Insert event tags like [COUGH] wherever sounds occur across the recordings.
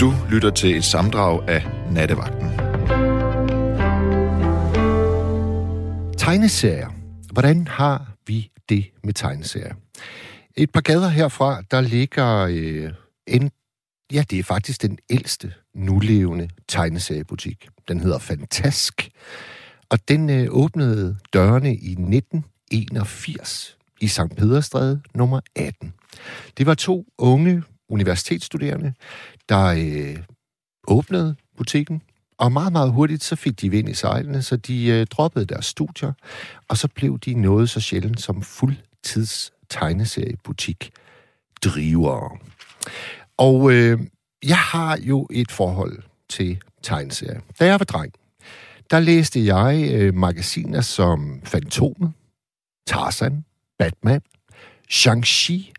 Du lytter til et samdrag af Nattevagten. Tegneserier. Hvordan har vi det med tegneserier? Et par gader herfra, der ligger øh, en, ja, det er faktisk den ældste nulevende tegneseriebutik. Den hedder Fantask, og den øh, åbnede dørene i 1981 i St. Pederstræde nummer 18. Det var to unge universitetsstuderende, der øh, åbnede butikken, og meget, meget hurtigt så fik de vind i sejlene, så de øh, droppede deres studier, og så blev de noget så sjældent som fuldtids tegneseriebutik driver. Og øh, jeg har jo et forhold til tegneserier. Da jeg var dreng, der læste jeg øh, magasiner som Fantomet, Tarzan, Batman, Shang-Chi,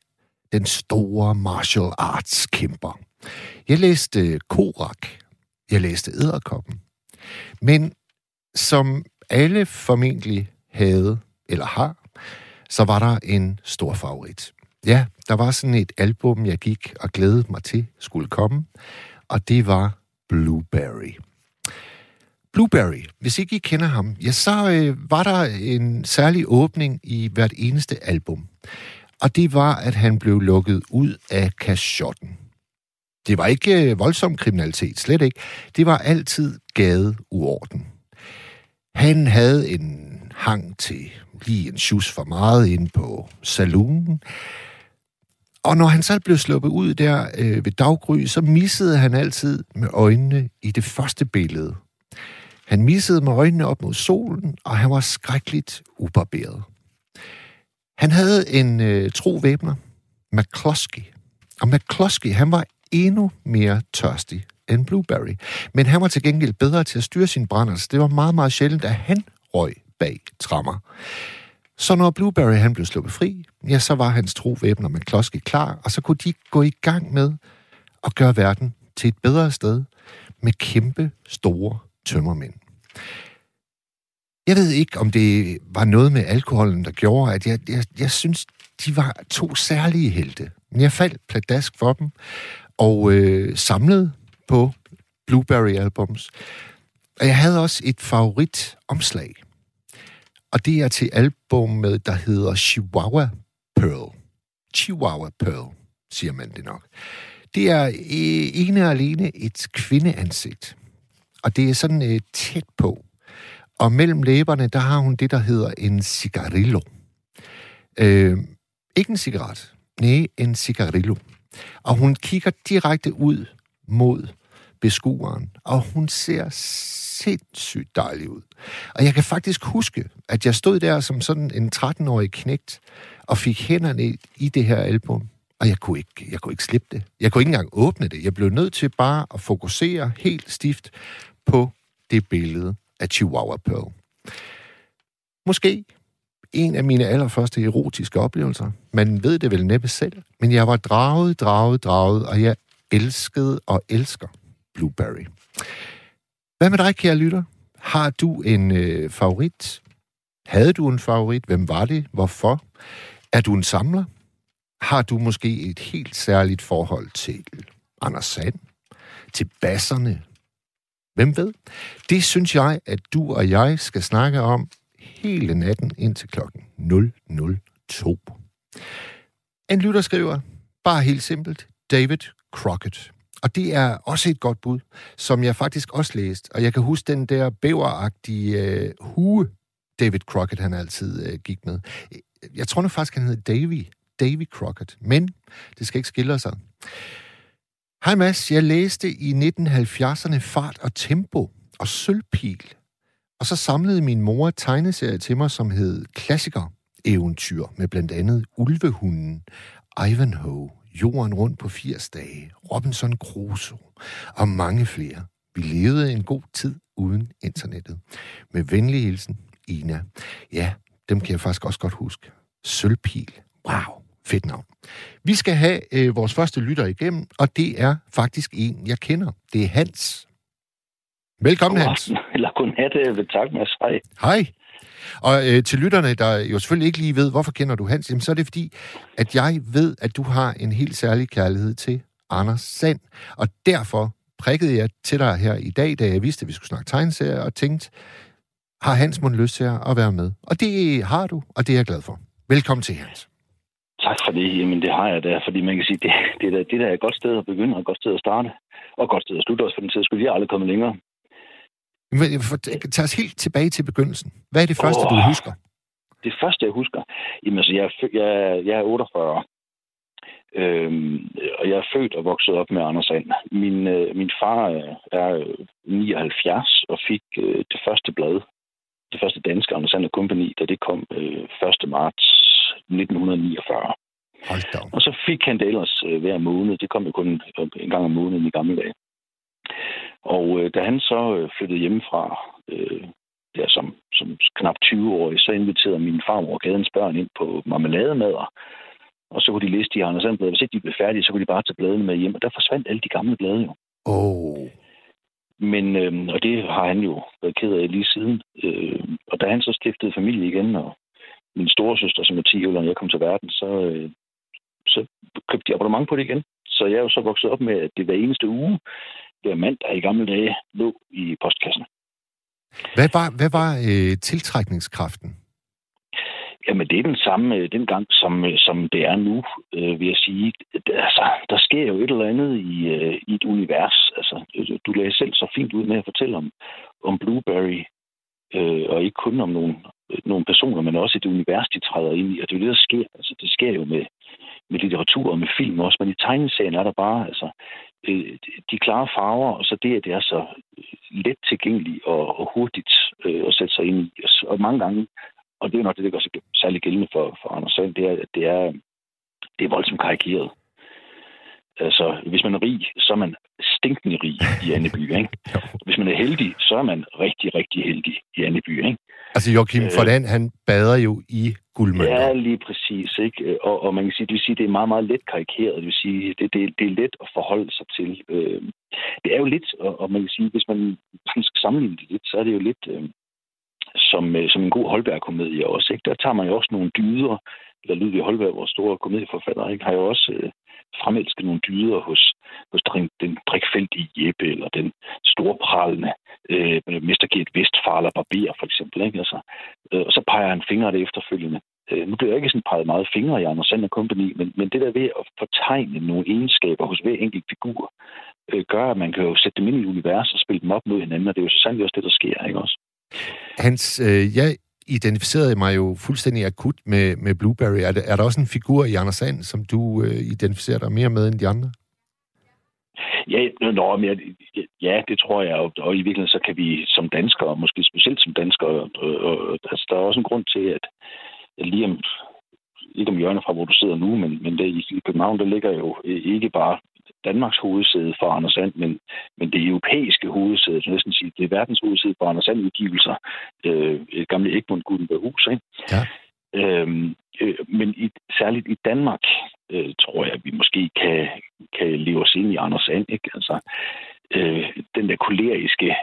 den store martial arts kæmper. Jeg læste øh, Korak, jeg læste Æderkoppen. Men som alle formentlig havde eller har, så var der en stor favorit. Ja, der var sådan et album, jeg gik og glædede mig til skulle komme, og det var Blueberry. Blueberry, hvis ikke I kender ham, ja, så øh, var der en særlig åbning i hvert eneste album. Og det var, at han blev lukket ud af kashotten. Det var ikke øh, voldsom kriminalitet, slet ikke. Det var altid gadeuorden. Han havde en hang til lige en sjus for meget ind på saloonen. Og når han så blev sluppet ud der øh, ved daggry, så missede han altid med øjnene i det første billede. Han missede med øjnene op mod solen, og han var skrækkeligt ubarberet. Han havde en øh, tro væbner, McCloskey. Og McCloskey, han var endnu mere tørstig end Blueberry. Men han var til gengæld bedre til at styre sin brænder, så altså det var meget, meget sjældent, at han røg bag trammer. Så når Blueberry han blev sluppet fri, ja, så var hans tro med kloske klar, og så kunne de gå i gang med at gøre verden til et bedre sted med kæmpe store tømmermænd. Jeg ved ikke, om det var noget med alkoholen, der gjorde, at jeg, jeg, jeg synes, de var to særlige helte. Men jeg faldt pladask for dem, og øh, samlede på Blueberry-albums. Og jeg havde også et favorit omslag. Og det er til albumet, der hedder Chihuahua Pearl. Chihuahua Pearl, siger man det nok. Det er øh, ene og alene et kvindeansigt. Og det er sådan øh, tæt på. Og mellem læberne, der har hun det, der hedder en cigarillo. Øh, ikke en cigaret. Nej, en cigarillo. Og hun kigger direkte ud mod beskueren, og hun ser sindssygt dejlig ud. Og jeg kan faktisk huske, at jeg stod der som sådan en 13-årig knægt, og fik hænderne i det her album, og jeg kunne, ikke, jeg kunne ikke slippe det. Jeg kunne ikke engang åbne det. Jeg blev nødt til bare at fokusere helt stift på det billede af Chihuahua Pearl. Måske en af mine allerførste erotiske oplevelser. Man ved det vel næppe selv, men jeg var draget, draget, draget, og jeg elskede og elsker Blueberry. Hvad med dig, kære lytter? Har du en øh, favorit? Havde du en favorit? Hvem var det? Hvorfor? Er du en samler? Har du måske et helt særligt forhold til Anders Sand? Til basserne? Hvem ved? Det synes jeg, at du og jeg skal snakke om hele natten indtil klokken 002. En lytter skriver, bare helt simpelt, David Crockett. Og det er også et godt bud, som jeg faktisk også læste. Og jeg kan huske den der bæveragtige øh, hue, David Crockett han altid øh, gik med. Jeg tror nu faktisk, han hed Davy. Davy Crockett. Men det skal ikke skille sig. Hej Mads, jeg læste i 1970'erne Fart og Tempo og Sølvpil. Og så samlede min mor tegneserie til mig, som hed Klassiker eventyr med blandt andet Ulvehunden, Ivanhoe, Jorden rundt på 80 dage, Robinson Crusoe og mange flere. Vi levede en god tid uden internettet. Med venlig hilsen, Ina. Ja, dem kan jeg faktisk også godt huske. Sølvpil. Wow, fedt navn. Vi skal have øh, vores første lytter igennem, og det er faktisk en, jeg kender. Det er Hans. Velkommen, Hans. Eller godnat, tak, Mads. Hej. Hej. Og øh, til lytterne, der jo selvfølgelig ikke lige ved, hvorfor kender du Hans, jamen, så er det fordi, at jeg ved, at du har en helt særlig kærlighed til Anders Sand. Og derfor prikkede jeg til dig her i dag, da jeg vidste, at vi skulle snakke tegneserier, og tænkte, har Hans Mund lyst til at være med? Og det har du, og det er jeg glad for. Velkommen til, Hans. Tak for det. Jamen, det har jeg da, fordi man kan sige, det, det, der, det der er et godt sted at begynde, og et godt sted at starte, og et godt sted at slutte også, for den tid skulle jeg aldrig komme længere. Men, tag os helt tilbage til begyndelsen. Hvad er det første, oh, du husker? Det første, jeg husker? Jamen, altså, jeg, er, jeg, jeg er 48. Øhm, og jeg er født og vokset op med Anders Sand. Min, øh, min far er 79 og fik øh, det første blad, det første danske Anders Sand Company, da det kom øh, 1. marts 1949. Og så fik han det ellers øh, hver måned. Det kom jo kun en gang om måneden i gamle dage. Og øh, da han så øh, flyttede hjemmefra, øh, der som, som knap 20-årig, så inviterede min farmor og gadens børn ind på marmelademader. Og så kunne de læse de Anders Sand Hvis ikke de blev færdige, så kunne de bare tage bladene med hjem. Og der forsvandt alle de gamle blade jo. Oh. Men, øh, og det har han jo været ked af lige siden. Øh, og da han så stiftede familie igen, og min storesøster, som er 10 år, når jeg kom til verden, så, øh, så købte de abonnement på det igen. Så jeg er jo så vokset op med, at det hver eneste uge, hver mandag i gamle dage, lå i postkassen. Hvad var, hvad var øh, tiltrækningskraften? Jamen, det er den samme øh, dengang, som, øh, som det er nu, øh, vil jeg sige. Altså, der sker jo et eller andet i, øh, i et univers. Altså, du lagde selv så fint ud med at fortælle om, om Blueberry, øh, og ikke kun om nogle, nogle personer, men også et univers, de træder ind i. Og det er jo det, der sker. Altså, det sker jo med, med litteratur og med film også, men i tegneserien er der bare altså, øh, de klare farver, og så det, at det er så let tilgængeligt og, og hurtigt øh, at sætte sig ind i. Og mange gange, og det er nok det, der gør sig særlig gældende for, for Anders Sand, det er, at det er, det er voldsomt karikeret. Altså, hvis man er rig, så er man stinkende rig i Anneby, ikke? [LAUGHS] Hvis man er heldig, så er man rigtig, rigtig heldig i Anneby, ikke? Altså Joachim øh, Fordan, han bader jo i guldmønter. Ja, lige præcis. Ikke? Og, og man kan sige, det vil sige, det er meget, meget let karikeret. Det vil sige, det, det, det er let at forholde sig til. Øh, det er jo lidt, og, og man kan sige, hvis man, man skal sammenligne det lidt, så er det jo lidt øh, som, øh, som en god Holberg-komedie også. Ikke? Der tager man jo også nogle dyder, eller Ludvig Holberg, vores store komedieforfatter, ikke? har jo også øh, fremelsket nogle dyder hos, hos den, den drikfældige Jeppe, eller den store pralende øh, Mester Gert Westfaler Barber, for eksempel. Ikke? Altså, øh, og så peger han fingre det efterfølgende. Øh, nu bliver jeg ikke sådan peget meget fingre i Anders Sand Company, men, men det der ved at fortegne nogle egenskaber hos hver enkelt figur, øh, gør, at man kan jo sætte dem ind i univers og spille dem op mod hinanden, og det er jo så sandelig også det, der sker, ikke også? Hans, øh, jeg identificerede mig jo fuldstændig akut med, med Blueberry. Er, det, er der også en figur i Anders Sand, som du øh, identificerer dig mere med end de andre? Ja, nå, men ja, ja, det tror jeg. Og, og i virkeligheden så kan vi som danskere, måske specielt som danskere, og, og, altså, der er også en grund til, at lige om, ikke om hjørnet fra, hvor du sidder nu, men, men det, i København, der ligger jo øh, ikke bare Danmarks hovedsæde for Anders Sand, men, men det europæiske hovedsæde, så næsten sige, det er verdens hovedsæde for Anders Sand-udgivelser, øh, et gamle Egmont Gutenberghus, ikke? Ja. Øhm, øh, men i, særligt i Danmark, øh, tror jeg, at vi måske kan, kan leve os ind i Anders And, ikke? Altså, øh, den der koleriske,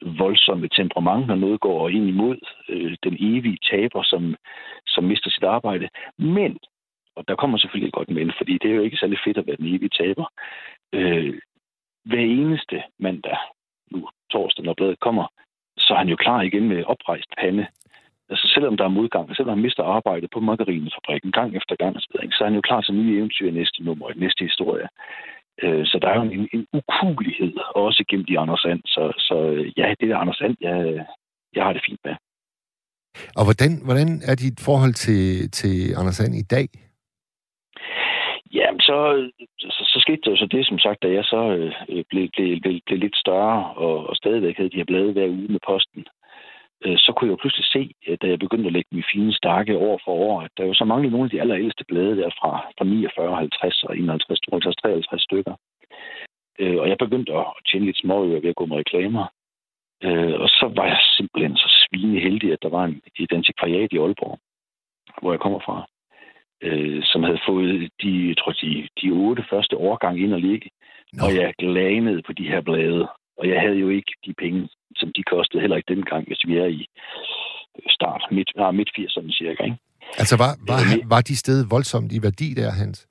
voldsomme temperament, når noget går ind imod øh, den evige taber, som, som mister sit arbejde. Men og der kommer selvfølgelig godt men, fordi det er jo ikke særlig fedt at være den evige taber. Øh, hver eneste mandag, nu torsdag, når bladet kommer, så er han jo klar igen med oprejst pande. Altså selvom der er modgang, selvom han mister arbejdet på margarinefabrikken gang efter gang, så er han jo klar til nye eventyr næste nummer, næste historie. Øh, så der er jo en, en ukulighed også gennem de Anders Sand. Så, så ja, det er Anders Sand, jeg, jeg har det fint med. Og hvordan, hvordan er dit forhold til, til Anders Sand i dag? Jamen, så, så, så skete der jo så det, som sagt, da jeg så øh, blev, blev, blev, blev lidt større, og, og stadigvæk havde de her blade hver uge med posten, øh, så kunne jeg jo pludselig se, da jeg begyndte at lægge mine fine stakke år for år, at der jo så manglede nogle af de allerældste blade der fra, fra 49, 50 og 51, 52, 53 stykker. Øh, og jeg begyndte at tjene lidt småøger ved at gå med reklamer. Øh, og så var jeg simpelthen så svine heldig, at der var en, et antikvariat i Aalborg, hvor jeg kommer fra øh, som havde fået de, tror, de, de otte første årgang ind og ligge. No. Og jeg glanede på de her blade. Og jeg havde jo ikke de penge, som de kostede heller ikke dengang, hvis vi er i start, midt, ah, midt 80'erne cirka. Ikke? Altså var, var, var de steder voldsomt i værdi der, Hans?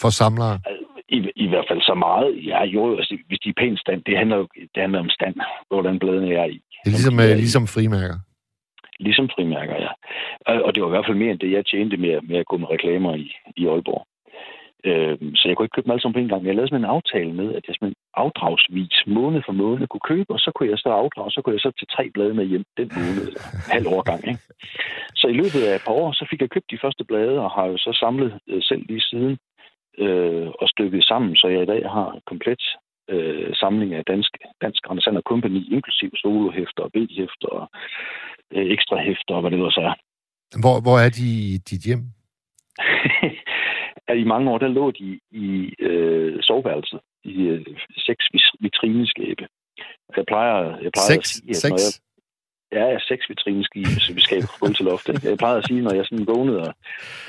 For samlere? I, I hvert fald så meget. Ja, jo, altså, hvis de er pænt stand, det handler, det handler om stand, hvordan bladene er i. Det er ligesom, de er ligesom frimærker. Ligesom frimærker, ja. Og det var i hvert fald mere end det, jeg tjente med, med at gå med reklamer i, i Aalborg. Øh, så jeg kunne ikke købe dem alle sammen på en gang. Jeg lavede sådan en aftale med, at jeg sådan afdragsvis måned for måned kunne købe, og så kunne jeg så afdrage, så kunne jeg så til tre blade med hjem den måned, eller halv årgang. Ikke? Så i løbet af et par år, så fik jeg købt de første blade, og har jo så samlet øh, selv lige siden øh, og stykket sammen, så jeg i dag har komplet øh, samling af dansk, dansk Andersander Company, inklusiv solohæfter og B-hæfter og øh, ekstra hæfter og hvad det så er. Hvor, hvor er de i dit hjem? [LAUGHS] at i mange år, der lå de i øh, soveværelset i øh, seks vitrineskabe. Jeg plejer, jeg plejer seks, at sige, at seks. Når jeg, Ja, seks vitrineskabe, så vi skaber gulv til loftet. Jeg plejer at sige, når jeg sådan vågnede og,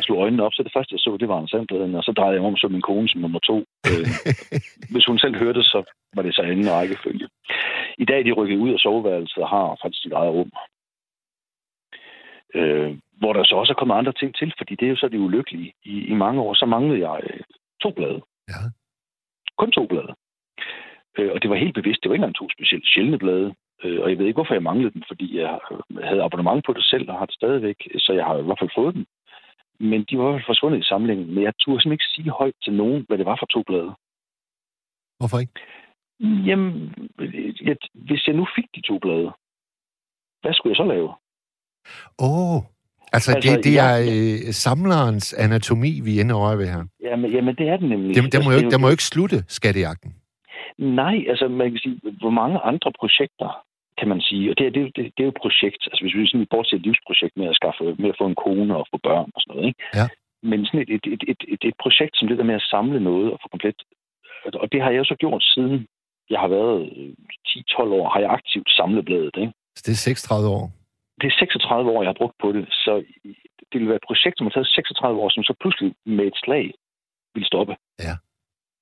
slog øjnene op, så det første, jeg så, det var en sandpladen, og så drejede jeg om så min kone som nummer to. Øh, [LAUGHS] hvis hun selv hørte, så var det så anden rækkefølge. I dag er de rykket ud af soveværelset og har faktisk et eget rum. Øh, hvor der så også er kommet andre ting til, fordi det er jo så det ulykkelige. I, i mange år, så manglede jeg øh, to blade. Ja. Kun to blade. Øh, og det var helt bevidst. Det var ikke engang to specielt sjældne blade. Øh, og jeg ved ikke, hvorfor jeg manglede dem, fordi jeg havde abonnement på det selv og har det stadigvæk, så jeg har i hvert fald fået dem. Men de var i hvert fald forsvundet i samlingen. Men jeg turde simpelthen ikke sige højt til nogen, hvad det var for to blade. Hvorfor ikke? Jamen, jeg, hvis jeg nu fik de to blade, hvad skulle jeg så lave? Åh, oh, Altså, altså det, det er øh, samlerens anatomi, vi ender over ved her. Jamen, jamen, det er den nemlig. Det, der, må jo, der må jo ikke slutte skattejagten. Nej, altså man kan sige, hvor mange andre projekter kan man sige, og det, det, det, det er jo et projekt, altså hvis vi sådan bortser et livsprojekt med at skaffe, med at få en kone og få børn og sådan noget, ikke? Ja. Men sådan et, et, et, et, et, et projekt som det der med at samle noget og få komplet, og det har jeg så gjort siden jeg har været 10-12 øh, år, har jeg aktivt samlet bladet, ikke? Så det er 36 år? Det er 36 år, jeg har brugt på det, så det vil være et projekt, som har taget 36 år, som så pludselig med et slag vil stoppe. Ja,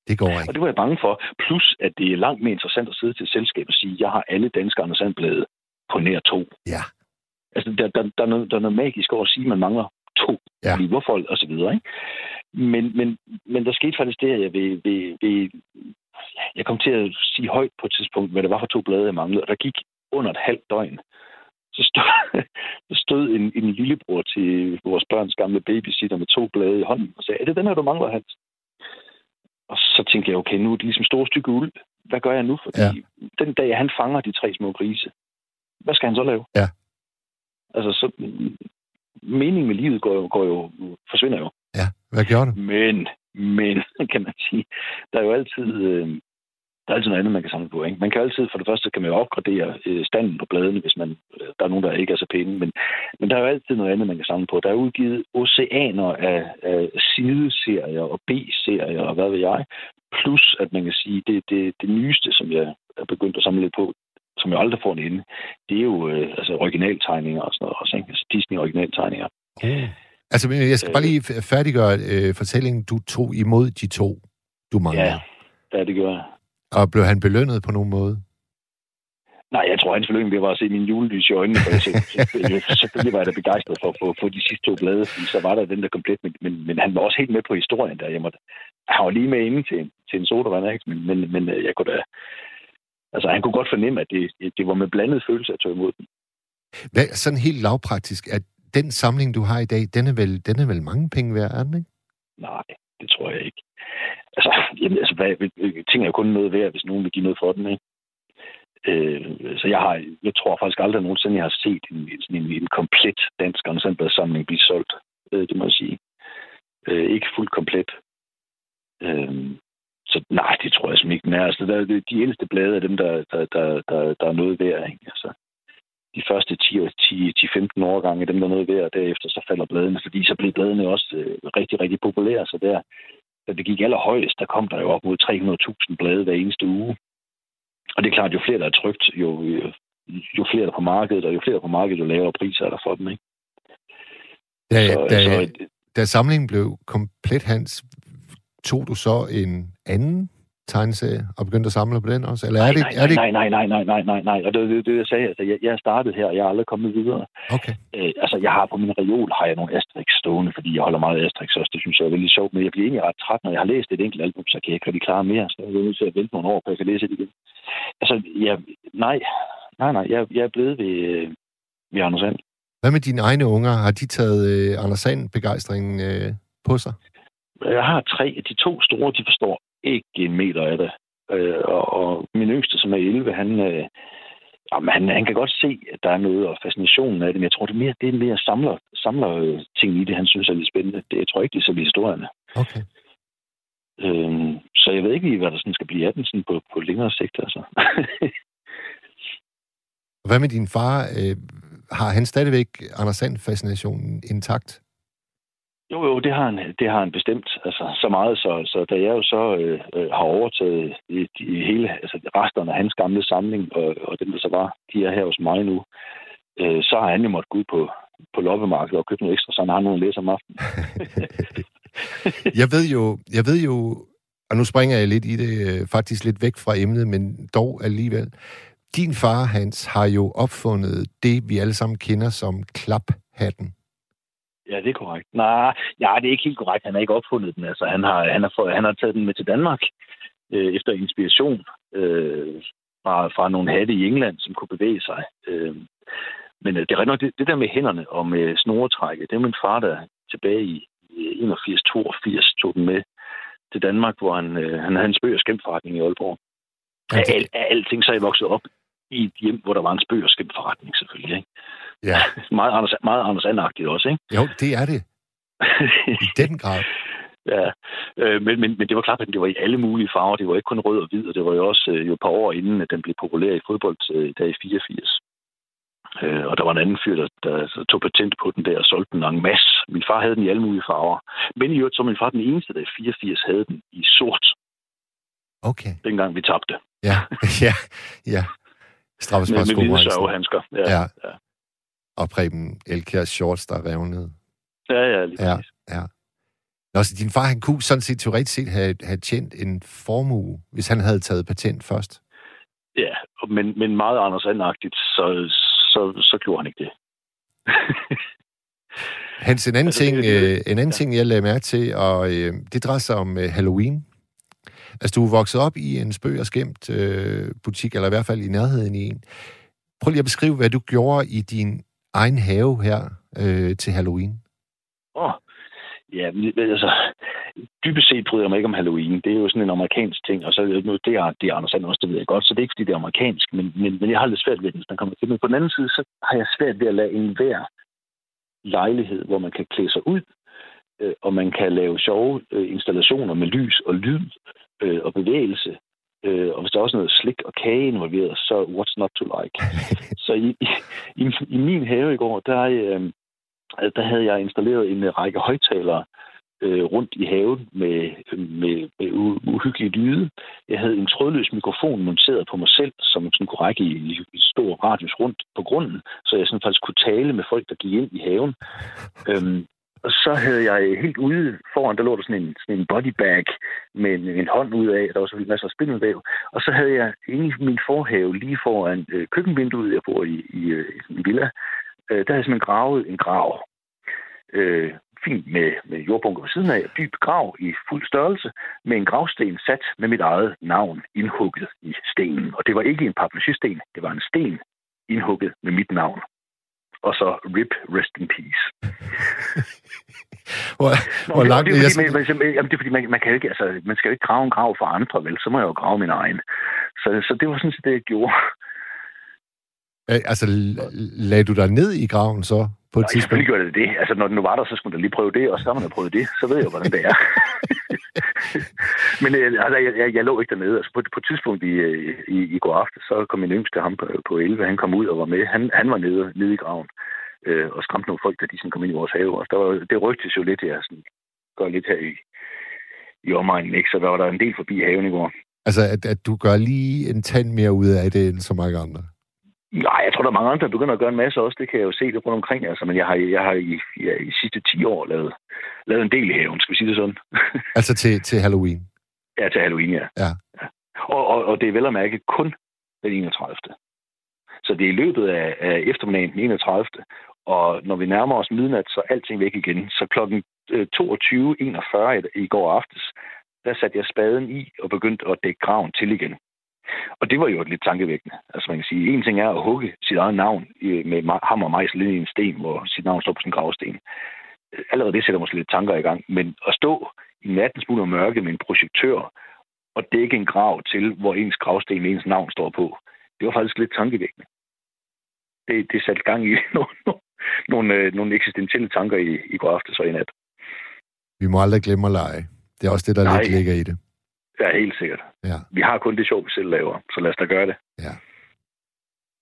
det går ikke. Og det var jeg bange for. Plus, at det er langt mere interessant at sidde til et selskab og sige, jeg har alle danske Anders Sandblade på nær to. Ja. Altså, der, der, der, er noget, der er noget magisk over at sige, at man mangler to ja. hvorfor og så videre. Ikke? Men, men, men der skete faktisk det, at jeg ved, ved, ved, jeg kom til at sige højt på et tidspunkt, hvad det var for to blade, jeg manglede, og der gik under et halvt døgn, så stod, [LAUGHS] der stod en, en lillebror til vores børns gamle babysitter med to blade i hånden og sagde, er det den her, du mangler, Hans? Og så tænkte jeg, okay, nu er det ligesom store stykke uld. Hvad gør jeg nu? Fordi ja. den dag, han fanger de tre små grise, hvad skal han så lave? Ja. Altså, så meningen med livet går jo, går jo, forsvinder jo. Ja, hvad gjorde du? Men, men, [LAUGHS] kan man sige, der er jo altid, øh, der er altid noget andet, man kan samle på. Ikke? Man kan altid, for det første kan man jo opgradere øh, standen på bladene, hvis man, øh, der er nogen, der ikke er så pæne, men, men der er jo altid noget andet, man kan samle på. Der er udgivet oceaner af, af sideserier og B-serier og hvad ved jeg. Plus, at man kan sige, det, det, det nyeste, som jeg er begyndt at samle lidt på, som jeg aldrig får en ende, det er jo øh, altså originaltegninger og sådan noget også, ikke? Altså Disney-originaltegninger. Mm. Altså, jeg skal bare lige færdiggøre øh, fortællingen. Du tog imod de to, du mangler. Ja, ja det gør jeg. Og blev han belønnet på nogen måde? Nej, jeg tror, hans belønning det var at se min julelys i øjnene, for jeg [LAUGHS] selvfølgelig var jeg da begejstret for at få, få de sidste to blade, så var der den der komplet, men, men, men han var også helt med på historien der. Jeg måtte, han var lige med inde til, til en sodavand, ikke? Men, men, men øh, jeg kunne da, altså han kunne godt fornemme, at det, det var med blandet følelse at tage imod den. Hvad, sådan helt lavpraktisk, at den samling, du har i dag, den er vel, den er vel mange penge værd, er den ikke? Nej, det tror jeg ikke altså, jamen, altså hvad, ting er jo kun noget værd, hvis nogen vil give noget for den, ikke? Øh, så jeg har, jeg tror faktisk aldrig nogensinde, jeg har set en, sådan en, en komplet dansk samling blive solgt. Øh, det må jeg sige. Øh, ikke fuldt komplet. Øh, så nej, det tror jeg simpelthen ikke. Men altså, der, de ældste blade er dem, der, der, der, der, der er noget værd. Ikke? Altså, de første 10-15 årgange er dem, der er noget værd, og derefter så falder bladene, fordi så bliver bladene også øh, rigtig, rigtig populære. Så der, da det gik allerhøjest, der kom der jo op mod 300.000 blade hver eneste uge. Og det er klart, jo flere der er trygt, jo, jo flere der er på markedet, og jo flere der er på markedet, jo lavere priser er der for dem, ikke? Da, så, da, så, da samlingen blev komplet, Hans, tog du så en anden tegneserie og begyndt at samle på den også? Eller er nej, det, nej, er det... nej, nej, nej, nej, nej, nej, nej. Og det er det, jeg sagde. Altså, jeg, jeg startet her, og jeg er aldrig kommet videre. Okay. Øh, altså, jeg har på min reol har jeg nogle Asterix stående, fordi jeg holder meget af Asterix også. Det synes jeg er veldig sjovt. Men jeg bliver egentlig ret træt, når jeg har læst et enkelt album, så kan jeg ikke rigtig klare mere. Så jeg er nødt til at vente nogle år, for jeg kan læse det igen. Altså, jeg, nej, nej, nej. Jeg, jeg er blevet ved, øh, ved Anders Sand. Hvad med dine egne unger? Har de taget øh, Anders Sand-begejstringen øh, på sig? Jeg har tre. De to store, de forstår ikke en meter af det. Øh, og, og min yngste, som er 11, han, øh, jamen, han, han kan godt se, at der er noget og fascinationen af det, men jeg tror, det er mere, det er mere samler, samler øh, ting i det, han synes er lidt spændende. Det, jeg tror ikke, det er så historierne. Okay. Øhm, så jeg ved ikke lige, hvad der sådan skal blive af den sådan på, på længere sigt. Altså. Hvad med din far? Øh, har han stadigvæk Anders Sand-fascinationen intakt? Jo, jo, det har han, det har han bestemt. Altså, så meget, så, så da jeg jo så øh, øh, har overtaget i, i hele, altså resterne af hans gamle samling, og, og dem, der så var, de er her hos mig nu, øh, så har han jo måttet gå ud på, på loppemarkedet og købe noget ekstra, så han har nogen læse om aftenen. [LAUGHS] jeg ved jo, jeg ved jo, og nu springer jeg lidt i det, øh, faktisk lidt væk fra emnet, men dog alligevel. Din far, Hans, har jo opfundet det, vi alle sammen kender som klaphatten. Ja, det er korrekt. Nej, ja, det er ikke helt korrekt. Han har ikke opfundet den. Altså, han har, han har, fået, han har taget den med til Danmark øh, efter inspiration øh, fra, fra nogle hatte i England, som kunne bevæge sig. Øh, men øh, det er nok det, det der med hænderne og med snoretrækket, det er min far, der tilbage i 81-82 tog den med til Danmark, hvor han, øh, han havde en spøg- og skæmtforretning i Aalborg. Af, al, af alting så er jeg vokset op i et hjem, hvor der var en spøg- og skæmtforretning selvfølgelig. Ikke? Ja. [LAUGHS] meget Anders, meget Anders Andagtigt også, ikke? Jo, det er det. [LAUGHS] I den grad. ja, øh, men, men, men det var klart, at det var i alle mulige farver. Det var ikke kun rød og hvid, og det var jo også øh, jo et par år inden, at den blev populær i fodbold, øh, der i 84. Øh, og der var en anden fyr, der, der altså, tog patent på den der og solgte den en masse. Min far havde den i alle mulige farver. Men i øvrigt så min far den eneste, der i 84 havde den i sort. Okay. Dengang vi tabte. Ja, [LAUGHS] ja, ja. Straffespark med, med hvide sørgehandsker. Ja, ja. ja. Og Preben Elkjærs shorts, der revnede. Ja, ja, lige ja, ja. Nå, så din far, han kunne sådan set teoretisk set have, have tjent en formue, hvis han havde taget patent først. Ja, men, men meget Anders Andagtigt, så, så, så gjorde han ikke det. Hans, en anden, altså, ting, det, det, en anden ja. ting, jeg lagde mærke til, og øh, det drejer sig om øh, Halloween. Altså, du er vokset op i en spøg og skæmt øh, butik, eller i hvert fald i nærheden i en. Prøv lige at beskrive, hvad du gjorde i din egen have her øh, til Halloween. Åh, oh, ja, altså, dybest set bryder jeg mig ikke om Halloween. Det er jo sådan en amerikansk ting, og så nu, det er, det er Anders også, det ved jeg godt, så det er ikke, fordi det er amerikansk, men, men, men jeg har lidt svært ved det, hvis man kommer til. Men på den anden side, så har jeg svært ved at lade enhver lejlighed, hvor man kan klæde sig ud, øh, og man kan lave sjove øh, installationer med lys og lyd øh, og bevægelse. Øh, og hvis der er også noget slik og kage involveret, så what's not to like? [LAUGHS] så i, i, i min have i går, der, øh, der havde jeg installeret en række højtalere øh, rundt i haven med, med, med uhyggelige lyde. Jeg havde en trådløs mikrofon monteret på mig selv, som sådan kunne række i, i, i stor radius rundt på grunden, så jeg sådan faktisk kunne tale med folk, der gik ind i haven. [LAUGHS] Øhm, og så havde jeg helt ude foran, der lå der sådan en, sådan en bodybag med en, en hånd ud af, der var så masser af spindelvæv. Og så havde jeg inde i min forhave, lige foran øh, køkkenvinduet, jeg bor i, i, øh, i en villa, øh, der havde jeg simpelthen gravet en grav. Øh, fint med, med jordbunker ved siden af, dyb grav i fuld størrelse, med en gravsten sat med mit eget navn indhugget i stenen. Og det var ikke en papmaché det var en sten indhugget med mit navn og så RIP, Rest in Peace. [LAUGHS] hvor, Nå, hvor langt... Det er, fordi, man, man, jamen, det er fordi, man, man, kan ikke, altså, man skal jo ikke grave en grav for andre, vel? Så må jeg jo grave min egen. Så, så det var sådan set det, jeg gjorde. Æ, altså, lagde du dig ned i graven så? På et Nej, selvfølgelig gjorde det det. Altså, når den nu var der, så skulle der lige prøve det, og så har man prøvet det. Så ved jeg, hvordan det er. [LAUGHS] Men øh, altså, jeg, jeg, jeg, lå ikke dernede. Altså, på, på et tidspunkt i, øh, i, i går aften, så kom min yngste ham på, på 11. Han kom ud og var med. Han, han var nede, nede i graven øh, og skræmte nogle folk, da de sådan kom ind i vores have. Og der var, det rygtes jo lidt, jeg sådan, gør lidt her i, i omegnen, ikke? Så der var der en del forbi haven i går. Altså, at, at du gør lige en tand mere ud af det, end så mange andre? Nej, jeg tror, der er mange andre, der begynder at gøre en masse også. Det kan jeg jo se det rundt omkring. Altså, men jeg har, jeg har i, ja, i sidste 10 år lavet, lavet en del i haven, skal vi sige det sådan. [LAUGHS] altså til, til Halloween? Ja, til Halloween, ja. Ja. ja. Og, og, og det er vel at mærke kun den 31. Så det er i løbet af, af eftermiddagen den 31. Og når vi nærmer os midnat, så er alting væk igen. Så klokken 22.41 i går aftes, der satte jeg spaden i og begyndte at dække graven til igen. Og det var jo lidt tankevækkende. Altså man kan sige, en ting er at hugge sit eget navn med hammer og mejsel i en sten, hvor sit navn står på sin gravsten. Allerede det sætter måske lidt tanker i gang. Men at stå i nattens smule og mørke med en projektør og dække en grav til, hvor ens gravsten ens navn står på, det var faktisk lidt tankevækkende. Det, det satte gang i [LAUGHS] nogle, nogle, øh, nogle eksistentielle tanker i, i går aftes og i nat. Vi må aldrig glemme at lege. Det er også det, der Nej. lidt ligger i det. Ja, helt sikkert. Ja. Vi har kun det sjov, vi selv laver, så lad os da gøre det. Ja.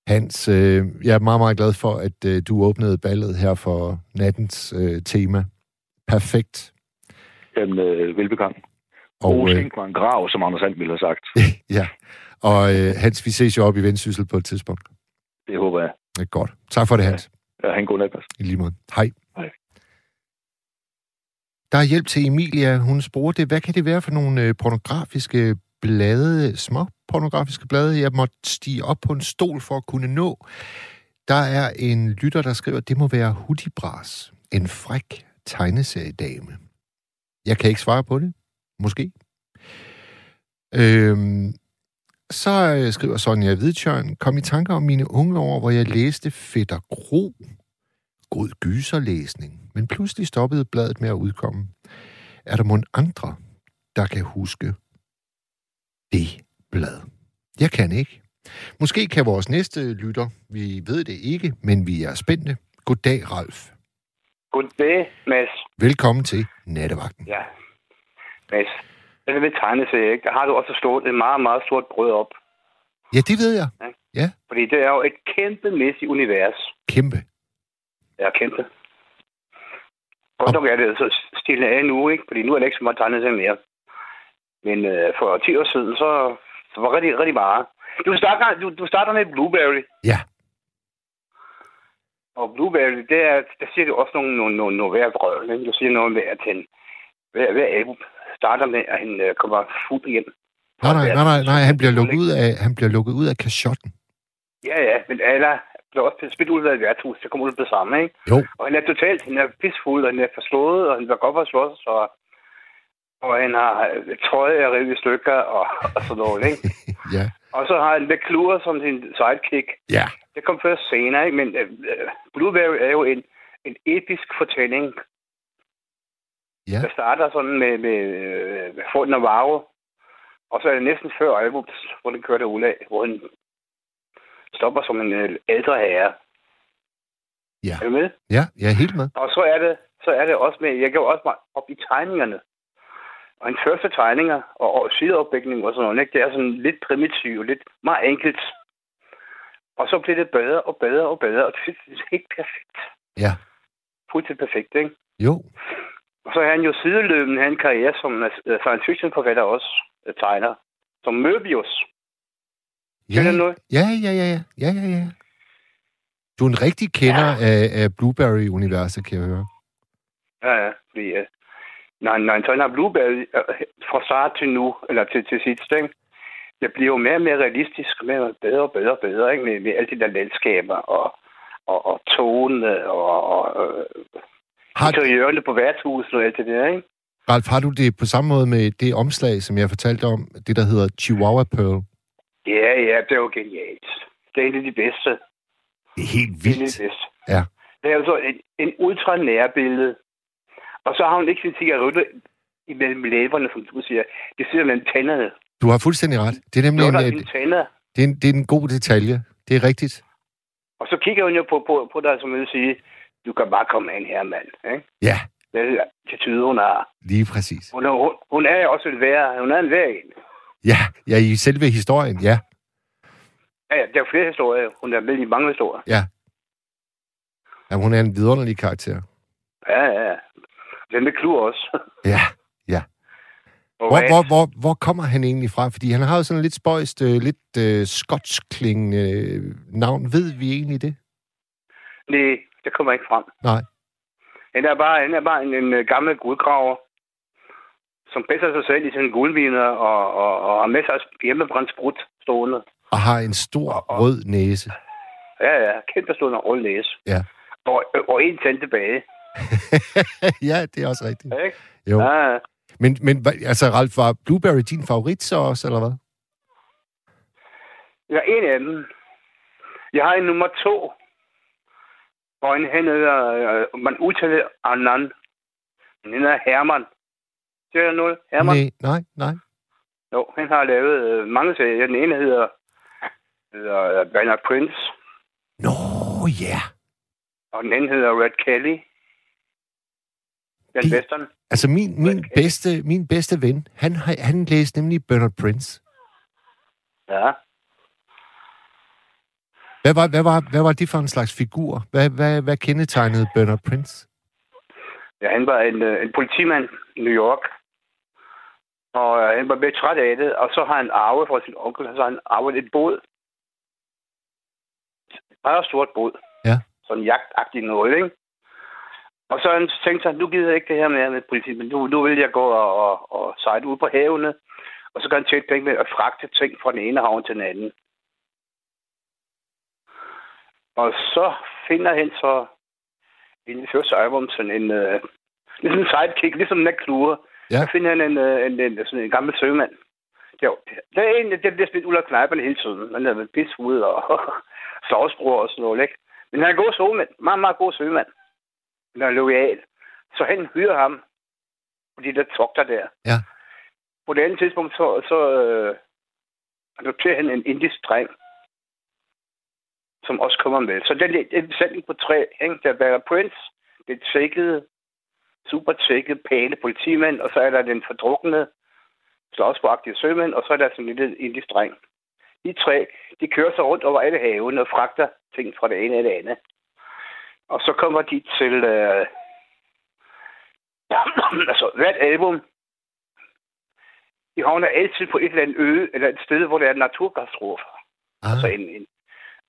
Hans, øh, jeg er meget, meget glad for, at øh, du åbnede ballet her for nattens øh, tema. Perfekt. Jamen, øh, velbekomme. Og øh, mig en grav, som Anders Sand ville have sagt. [LAUGHS] ja, og øh, Hans, vi ses jo op i Vendsyssel på et tidspunkt. Det håber jeg. Det er godt. Tak for det, Hans. Ja, ja en god nat, I lige måde. Hej. Der er hjælp til Emilia. Hun spurgte, hvad kan det være for nogle øh, pornografiske blade, små pornografiske blade, jeg måtte stige op på en stol for at kunne nå. Der er en lytter, der skriver, det må være Hudibras, en fræk tegneseriedame. Jeg kan ikke svare på det. Måske. Øhm, så øh, skriver Sonja Hvidtjørn, kom i tanker om mine unge år, hvor jeg læste Fætter Gro. God gyserlæsning. Men pludselig stoppede bladet med at udkomme. Er der mon andre, der kan huske det blad? Jeg kan ikke. Måske kan vores næste lytter, vi ved det ikke, men vi er spændte. Goddag, Ralf. Goddag, Mads. Velkommen til Nattevagten. Ja, Mads. Den vil tegne sig, ikke? Der har du også stået et meget, meget stort brød op. Ja, det ved jeg. Ja. ja. Fordi det er jo et kæmpemæssigt univers. Kæmpe. Ja, kæmpe. Og nok er det så stille af nu, ikke? Fordi nu er det ikke så meget tegnet sig mere. Men øh, for 10 år siden, så, så var det rigtig, rigtig meget. Du starter, du, du starter med Blueberry. Ja. Og Blueberry, det er, der siger du også nogle, nogle, nogle, nogle hver. Ikke? Du siger noget med, at han, hver, hver album starter med, at han øh, kommer fuld igen. Nej, nej, nej, nej, nej, han bliver lukket ud af, han bliver lukket ud af kashotten. Ja, ja, men alle bliver også spillet ud af et værtshus, det kommer ud på det samme, ikke? Jo. Og han er totalt, han er pisfuld, og han er forslået, og han vil godt for slås, og, og han har øh, trøje af revet i stykker, og, og sådan noget, ikke? [LAUGHS] ja. Og så har han McClure som sin sidekick. Ja. Det kom først senere, ikke? Men uh, Blueberry er jo en, en episk fortælling, Ja. Der starter sådan med, med, med Fort Navarro, og så er det næsten før album, hvor den ud af, hvor han stopper som en øh, ældre herre. Ja. Er du med? Ja, jeg er helt med. Og så er det, så er det også med, jeg går også meget op i tegningerne. Og en første tegninger og, og sideopbygning og sådan noget, ikke? det er sådan lidt primitivt, lidt meget enkelt. Og så bliver det bedre og bedre og bedre, og det er helt perfekt. Ja. Fuldstændig perfekt, ikke? Jo. Og så har han jo sideløbende han en karriere som uh, science fiction forfatter også, uh, tegner. Som Möbius. Ja, noget? ja, ja, ja, ja, ja, ja, ja. Du er en rigtig kender ja. af, af Blueberry-universet, kan jeg høre. Ja, ja, fordi uh, når, når han tegner Blueberry uh, fra start til nu, eller til, til sit ikke? det bliver jo mere og mere realistisk, mere bedre og bedre og bedre, ikke? Med, med alle de der landskaber og, og, og tone og, og uh, har... interiørerne på værtshuset og alt det der, ikke? Ralf, har du det på samme måde med det omslag, som jeg fortalte om, det der hedder Chihuahua Pearl? Ja, ja, det er jo genialt. Det er en af de bedste. Det er helt vildt. Det er det bedste. Ja. Det er altså en, en ultra nær billede. Og så har hun ikke sin cigaretter imellem læberne, som du siger. Det sidder mellem tænderne. Du har fuldstændig ret. Det er nemlig en, en, det er en, det er en god detalje. Det er rigtigt. Og så kigger hun jo på, på, på dig, som vil sige, du kan bare komme ind her, mand. Ikke? Ja. Det er attitude, hun har. Lige præcis. Hun er, hun, hun er også en vær. Hun er en vær en. Ja, ja, i selve historien, ja. Ja, ja, der er flere historier. Hun er med i mange historier. Ja. Ja, hun er en vidunderlig karakter. Ja, ja. Den med klur også. [LAUGHS] ja, ja. Hvor, hvor, hvor, hvor kommer han egentlig fra? Fordi han har jo sådan lidt spøjst, uh, lidt uh, skotsk-klingende uh, navn. Ved vi egentlig det? Nej, det kommer ikke frem. Nej. Han er bare, han er bare en, en gammel gudgraver, som bedser sig selv i sine guldviner og, og, og har med sig hjemmebrændt sprut stående. Og har en stor rød næse. Ja, ja, kæmpe stor rød næse. Ja. Og, og en tand tilbage. [LAUGHS] ja, det er også rigtigt. Ikke? Jo. Ja, Men, men altså, Ralf, var Blueberry din favorit så også, eller hvad? jeg er en af dem. Jeg har en nummer to. Og en han hedder, øh, man udtaler Anand. Han hedder Herman. Det er noget. Herman? Nej, nej, nej. Jo, han har lavet øh, mange serier. Den ene hedder, hedder øh, Bernard Prince, Nå, ja. og den anden hedder Red Kelly. Den western. Altså, min, min, bedste, min bedste ven, han, har- han læste nemlig Bernard Prince. Ja. Hvad var, hvad, var, hvad var det for en slags figur? Hvad, hvad, hvad kendetegnede Bernard Prince? ja, han var en, øh, en politimand i New York. Og øh, han var lidt træt af det, og så har han arvet fra sin onkel, så har han arvet et båd. Et meget stort båd. Ja. Sådan en jagtagtig noget, ikke? Og så han tænkt sig, nu gider jeg ikke det her med, med politi, men nu, nu vil jeg gå og, og, og sejle ud på havene. Og så kan han tjene penge med at fragte ting fra den ene havn til den anden. Og så finder han så i det første album sådan en, øh, ligesom en sidekick, ligesom en klure. Ja. Så finder han en, øh, en, en, sådan en gammel søgmand. Jo, det er en, det bliver spillet ud af knejperne hele tiden. Han er med pisvud og [LAUGHS] sovsbror og sådan noget, ikke? Men han er en god søgmand. Meget, meget god søgmand. Han er lojal. Så han hyrer ham på de der togter der. Ja. På det andet tidspunkt, så, så øh, adopterer han en indisk dreng, som også kommer med. Så det er en sætning på tre. Ikke? Der er Prince, det tjekkede, super tjekkede, pæne politimand, og så er der den fordrukne, slåsbragtige sømand, og så er der sådan en lille indisk dreng. De tre, de kører sig rundt over alle havene og fragter ting fra det ene eller det andet. Og så kommer de til... Øh, [CLEARS THROAT] altså, hvert album, de havner altid på et eller andet øde, eller et sted, hvor der er en naturkatastrofe. Ah, Altså en, en,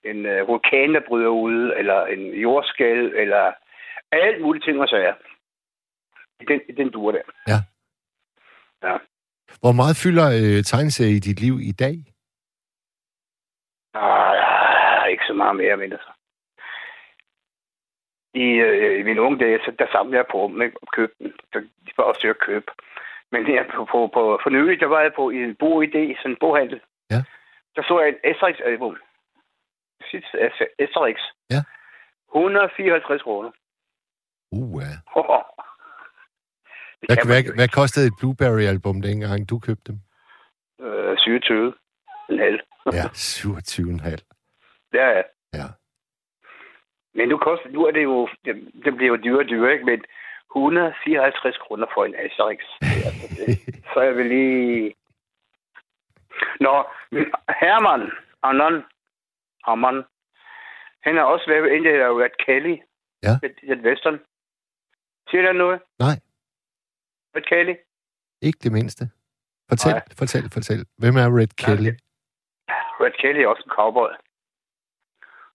en uh, vulkan, der bryder ud, eller en jordskæld, eller alt muligt ting og sager. I den, i den dur der. Ja. Ja. Hvor meget fylder øh, tegneserie i dit liv i dag? Ah, ikke så meget mere, men altså. I, øh, I mine unge dage, så der samlede jeg på dem, ikke? Og købte dem. Så de var også til at købe. Men her på, på, på for nylig, der var jeg på i en bogidé, sådan en boghandel. Ja. Der så jeg et Asterix-album. Sidste Asterix. Ja. 154 kroner. Uh, ja. Det Hvad, kan hvad, hvad kostede et Blueberry-album dengang, du købte dem? Øh, 27. En halv. Ja, 27,5. Ja, ja. Ja. Men nu, koster, nu er det jo, det, det bliver jo dyrere og dyrere, ikke? Men 154 kroner for en Asterix. Altså, [LAUGHS] Så jeg vil lige... Nå, Herman, Anon, Herman, han har også lavet en, der hedder Red Kelly. Ja. Et, et western. Siger der noget? Nej, Red Kelly? ikke det mindste. Fortæl, Nej. fortæl, fortæl. Hvem er Red Kelly? Red Kelly er også en cowboy,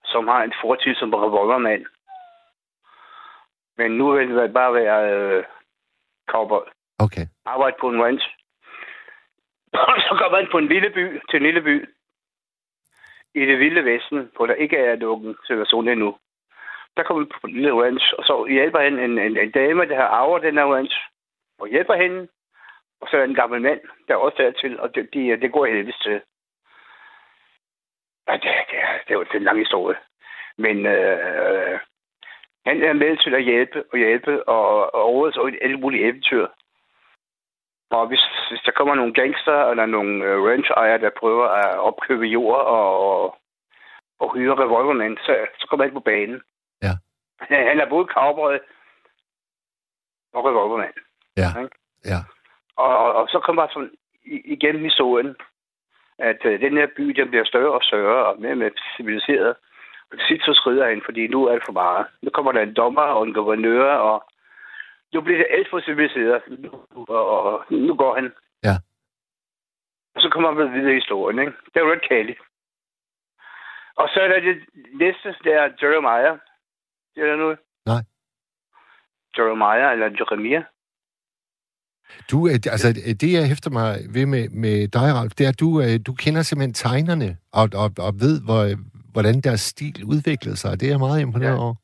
som har en fortid som revolvermand. Men nu vil det bare være øh, cowboy. Okay. Arbejde på en ranch. [CLEARS THROAT] Så kommer han på en lille by, til en lille by. I det vilde vesten, hvor der ikke er nogen situation endnu. Der kommer han på en lille ranch, og så hjælper han en, en, en dame, der har arvet den her ranch. Og hjælper hende. Og så er en gammel mand, der er også dertil, og det, de, det går heldigvis til. Ja, det, det, er, det er jo en lang historie. Men øh, han er med til at hjælpe og hjælpe, og, og overhovedet et alle mulige eventyr. Og hvis, hvis der kommer nogle gangster eller nogle øh, ranch-ejere, der prøver at opkøbe jord og, og, og hyre revolvermænd, så, så kommer han på banen. Ja. Han, han er både cowboy og revolvermand. Ja. Ikke? Ja. Og, og, og så kommer sådan i- igennem historien, at øh, den her by, den bliver større og større og mere og mere civiliseret. Og til sidst så skrider han, fordi nu er det for meget. Nu kommer der en dommer og en guvernør, og nu bliver det alt for civiliseret. Nu- Og, og nu går han. Ja. Og så kommer han videre i historien, ikke? Det er Red Kelly. Og så er der det næste, der er Jeremiah. Det er der noget? Nej. Jeremiah, eller Jeremiah. Du, øh, altså, det jeg hæfter mig ved med, med dig, Ralf, det er, at du, øh, du kender simpelthen tegnerne, og, og, og ved, hvor, hvordan deres stil udviklede sig. Det er jeg meget imponeret Ja. over.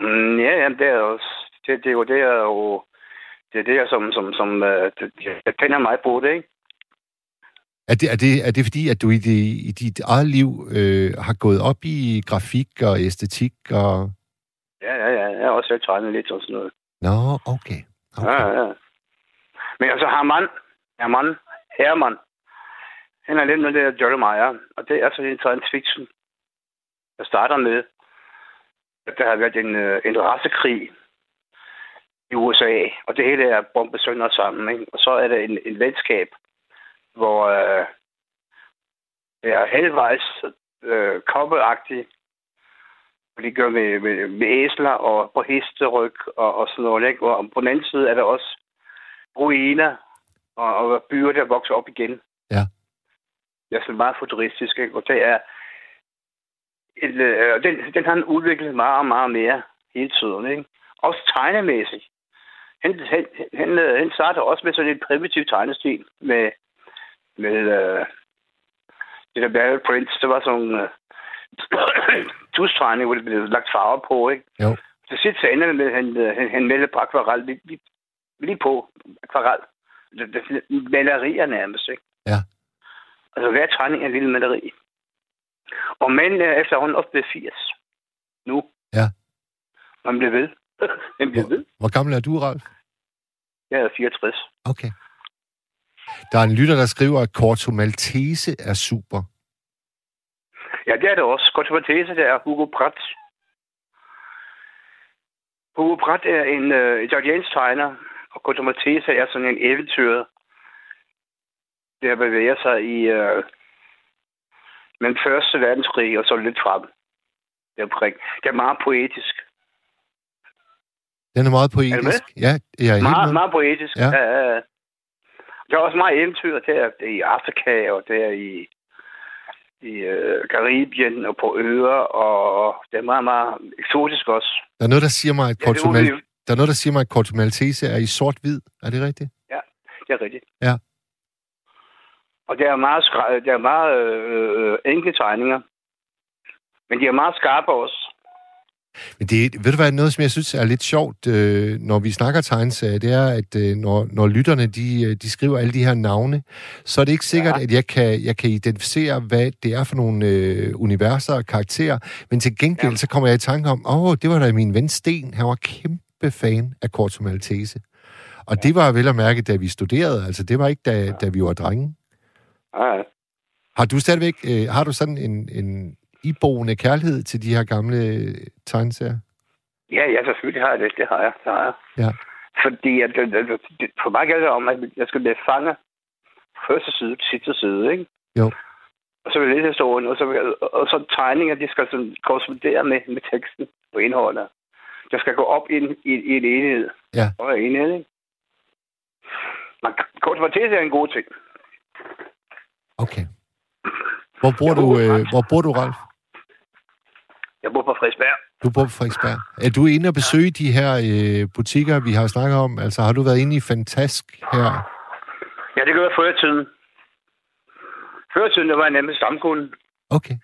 Mm, ja, ja, det er også... Det, det er jo det, er jo... Det er det, jeg som, som, som øh, det, jeg tænder mig på det, ikke? Er det, er, det, er det fordi, at du i, det, i dit eget liv øh, har gået op i grafik og æstetik og... Ja, ja, ja. Jeg har også selv tegnet lidt og sådan noget. Nå, okay. okay. Ja, ja. Men altså, Herman, Herman, Herman, han er lidt med det der Meyer, og det er sådan en science fiction. Jeg starter med, at der har været en, øh, en rasekrig i USA, og det hele er bombet sønder sammen, ikke? Og så er der en, en venskab, hvor øh, det er halvvejs øh, kobbeagtigt, og de gør med, med, med æsler og på hesteryg og, og sådan noget. Ikke? Og på den anden side er der også ruiner og, og byer, der vokser op igen. Ja. Det er sådan meget futuristisk, ikke? og det er et, øh, den, den har udviklet meget og meget mere hele tiden. Ikke? Også tegnemæssigt. Han, han, han, øh, han starter også med sådan en primitiv tegnestil med, med øh, det der Barrel Prince. Det var sådan en øh, [COUGHS] tustegning, hvor det blev lagt farver på. Ikke? Jo. Til sidst så ender det med, at han, øh, han, han melder på akvarel lige, lige, lige på akvarel. Malerier nærmest, ikke? Ja. Altså, hver tegning er en lille maleri. Og mænd er efterhånden også blevet 80. Nu. Ja. Man bliver ved. [LAUGHS] Man bliver ved. Hvor gammel er du, Ralf? Jeg er 64. Okay. Der er en lytter, der skriver, at Corto Maltese er super. Ja, det er det også. Kontrovertese, det er Hugo Pratt. Hugo Pratt er en øh, italiensk tegner, og Kontrovertese er sådan en eventyr, der bevæger sig i øh, men første verdenskrig og så lidt frem. Det er, det er meget poetisk. Den er meget Er poetisk. Ja, jeg er Meget, meget poetisk. Ja. Ja. Der er også meget eventyr. Det er, det er i Afrika, og det er i, i øh, Karibien og på øer, og det er meget, meget eksotisk også. Der er noget, der siger mig, at Ja, er, der er noget, der siger mig, at Corto Maltese er i sort-hvid. Er det rigtigt? det er rigtigt. Ja. Og det er meget, det er meget øh, øh, enkle tegninger. Men de er meget skarpe også. Men det, ved du hvad, noget, som jeg synes er lidt sjovt, øh, når vi snakker tegneserier, det er, at øh, når, når lytterne de, øh, de skriver alle de her navne, så er det ikke sikkert, Ja. at jeg kan, jeg kan identificere, hvad det er for nogle øh, universer og karakterer. Men til gengæld, Ja. så kommer jeg i tanke om, åh, oh, det var da min ven Sten. Han var kæmpe fan af Corto Maltese. Og det var vel at mærke, da vi studerede. Altså, det var ikke, da, da vi var drenge. Ja, ja. Har du stadigvæk, øh, har du sådan en, en iboende kærlighed til de her gamle øh, tegneserier? Ja, ja, selvfølgelig har jeg det. Det har jeg. Det har jeg. Ja. Fordi at, det, det, det, for mig gælder det om, at jeg skal blive fanget første side til sidste side, ikke? Jo. Og så vil jeg læse historien, og så, og så tegninger, de skal sådan korrespondere med, med teksten og indholdet. Der skal gå op i en, i, i en enhed. Ja. Og en enhed, ikke? Men korrespondere er en god ting. Okay. Hvor bor du, øh, hvor bor du, Ralf? Jeg bor på Frederiksberg. Du bor på Frederiksberg. Er du inde og besøge de her øh, butikker, vi har snakket om? Altså, har du været inde i Fantask her? Ja, det gør jeg før i tiden. Før i tiden, der var jeg nemlig stamkunde. Okay.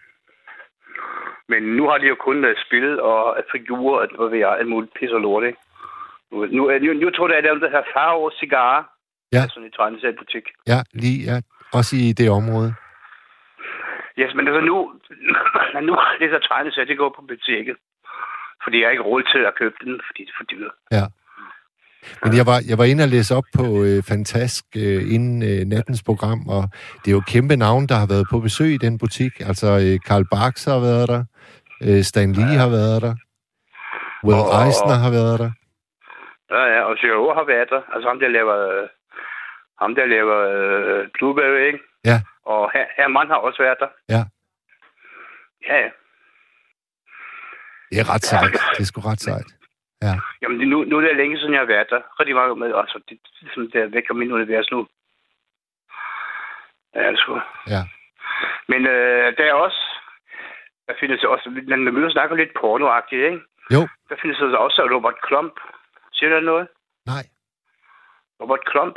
Men nu har de jo kun uh, spillet og uh, figurer, og hvad ved jeg, alt muligt pis og lort, ikke? Nu, nu, er- nu, nu tror jeg, at er der har Faro Cigar. Ja. Sådan en tegnesat butik. Ja, lige, ja. Også i det område. Yes, men altså nu, [CLEARS THROAT] nu det der tegnesat, det går på butikken. Fordi jeg har ikke råd til at købe den, fordi det er for dyrt. Ja. Men jeg var, jeg var inde og læse op på øh, Fantask øh, inden øh, nattens program, og det er jo kæmpe navn, der har været på besøg i den butik. Altså, øh, Karl Barks har været der, øh, Stan Lee Ja. har været der, Will Og- Eisner har været der. Ja, ja, og Giro har været der. Altså ham, der laver, øh, ham, der laver øh, Blueberry, ikke? Ja. Og her, Herman har også været der. Ja. Ja, ja. Det er ret sejt. Det er sgu ret sejt. Jamen, det- nu, nu er det længe siden, jeg har været der. Rigtig meget med, altså, det, er sådan, det er væk af min univers nu. Ja, det er sgu. Ja. Men øh, der er også, der findes også, man møder snakker lidt pornoagtigt, ikke? Jo. Der findes altså også Robert Klump. Siger der noget? Nej. Robert Klump?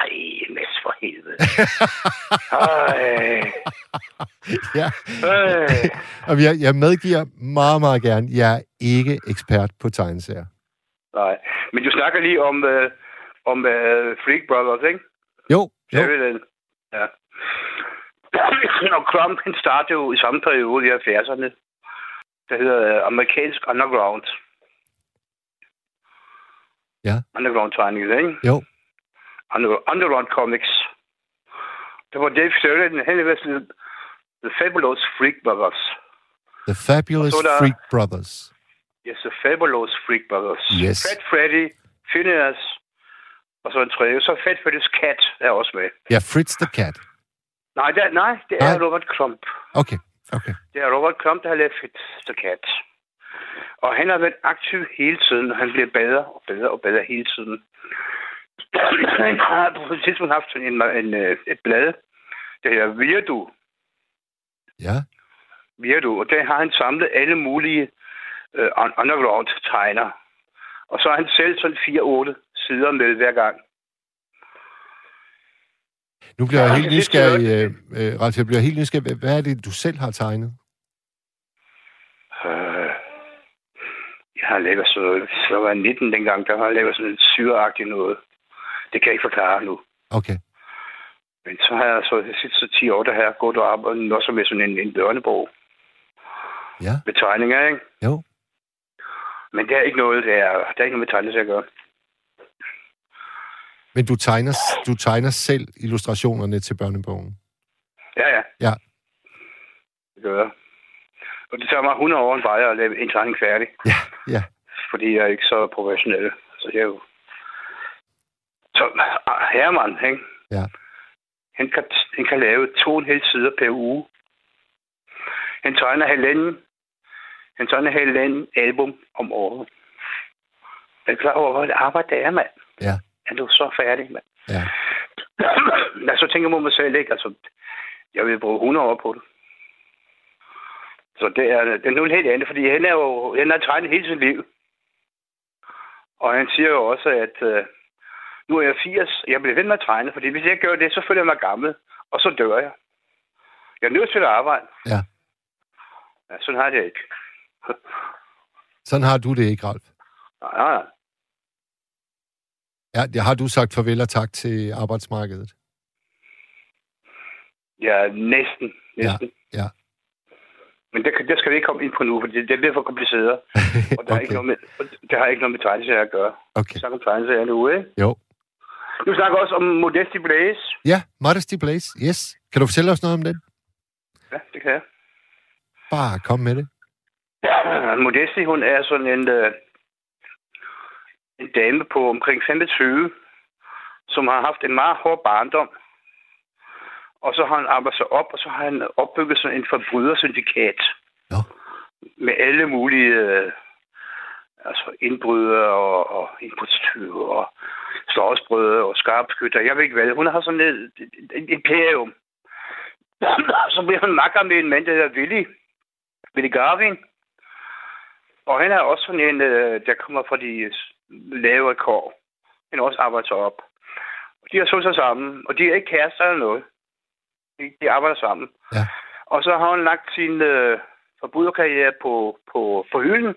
Ej, Mads for helvede. [LAUGHS] Ej. ja. Øh. Og jeg, jeg medgiver meget, meget gerne, jeg er ikke ekspert på tegneserier. Nej, men du snakker lige om, øh, om øh, Freak Brothers, ikke? Jo, jo. Ja. Og Crump, han startede jo i samme periode i 70'erne. Der hedder øh, Amerikansk Underground. Ja. Underground-tegninger, ikke? Jo. Under- Underground Comics. Det var Dave Sheridan, han er The Fabulous Freak Brothers. The Fabulous er der- Freak Brothers. Yes, The Fabulous Freak Brothers. Yes. Fat Freddy, Phineas, og så en tredje. Så Fat Freddy's Cat er også med. Ja, Fritz the Cat. Nej, det nej, det er Nej. Robert Crump. Okay, okay. Det er Robert Crump, der har lavet Fat the Cat. Og han har været aktiv hele tiden, og han bliver bedre og bedre og bedre hele tiden. Han har på et tidspunkt haft sådan en, en, øh, et blad, der hedder Virdu. Ja, Virdu, og der har han samlet alle mulige øh, un- underground-tegner. Og så har han selv sådan 4-8 sider med hver gang. nu bliver jeg Ja, helt det er nysgerrig, øh, øh, Ralf, jeg bliver helt nysgerrig. Hvad- Hvad er det, du selv har tegnet? Øh, jeg har lavet sådan noget, så var jeg 19 dengang, der har jeg lavet sådan et syreagtigt noget. Det kan jeg ikke forklare nu. Okay. Men så har jeg så de sidste 10 år, der har jeg gået og arbejdet også med sådan en, en børnebog Ja, med tegninger, ikke? jo. Men det er ikke noget, det er, det er ikke noget med tegninger at gøre. Men du tegner, du tegner selv illustrationerne til børnebogen. Ja, ja. Ja. Det gør jeg. Og det tager mig 100 år bare at lave en tegning færdig. Ja, ja. Fordi jeg er ikke så professionel. Så jeg er jo... Så Herman, ikke? Ja. Han kan, han kan lave to og en halv sider per uge. Han tegner halvanden. Han tegner halvanden album om året. Er du klar over, hvor et arbejde det er, mand? Ja. Er du så færdig, mand? Ja. [CLEARS THROAT] ja, så tænker jeg på mig selv, ikke? Altså, jeg vil bruge 100 år på det. Så det er, det er noget helt andet, fordi han er jo, han har tegnet hele sit liv. Og han siger jo også, at øh, nu er jeg 80, jeg bliver ved med at tegne, fordi hvis jeg ikke gør det, så føler jeg mig gammel, og så dør jeg. Jeg er nødt til at arbejde. Ja. ja sådan har jeg det ikke. Sådan har du det ikke, Ralf. Nej, nej, nej. Ja, det har du sagt farvel og tak til arbejdsmarkedet. Ja, næsten. næsten. Ja, ja. Men det, kan- det skal vi ikke komme ind på nu, for det, det bliver for kompliceret. [LAUGHS] Og der okay. er ikke noget med, det har ikke noget med tegneserier at gøre. okay. Snakker om tegneserier nu, ikke? Jo. Du snakker også om Modesty Blaze. Ja, Modesty Blaze. Yes. Kan du fortælle os noget om den? Ja, det kan jeg. Bare kom med det. [CLEARS THROAT] Modesty, hun er sådan en, øh, en dame på omkring 25, som har haft en meget hård barndom. Og så har han arbejdet sig op, og så har han opbygget sådan en forbrydersyndikat. Nå. Med alle mulige øh, altså indbrydere og, og indbrudstyve og slåsbrødre og skarpskytter. Jeg ved ikke hvad. Hun har sådan et, et, imperium. så bliver hun makker med en mand, der hedder Willy. Willy Garvin. Og han er også sådan en, øh, der kommer fra de lavere kår. Han også arbejdet sig op. De har slået sig sammen, og de er ikke kærester eller noget. De, de arbejder sammen. Ja. Og så har hun lagt sin øh, forbryderkarriere på, på, på hylden.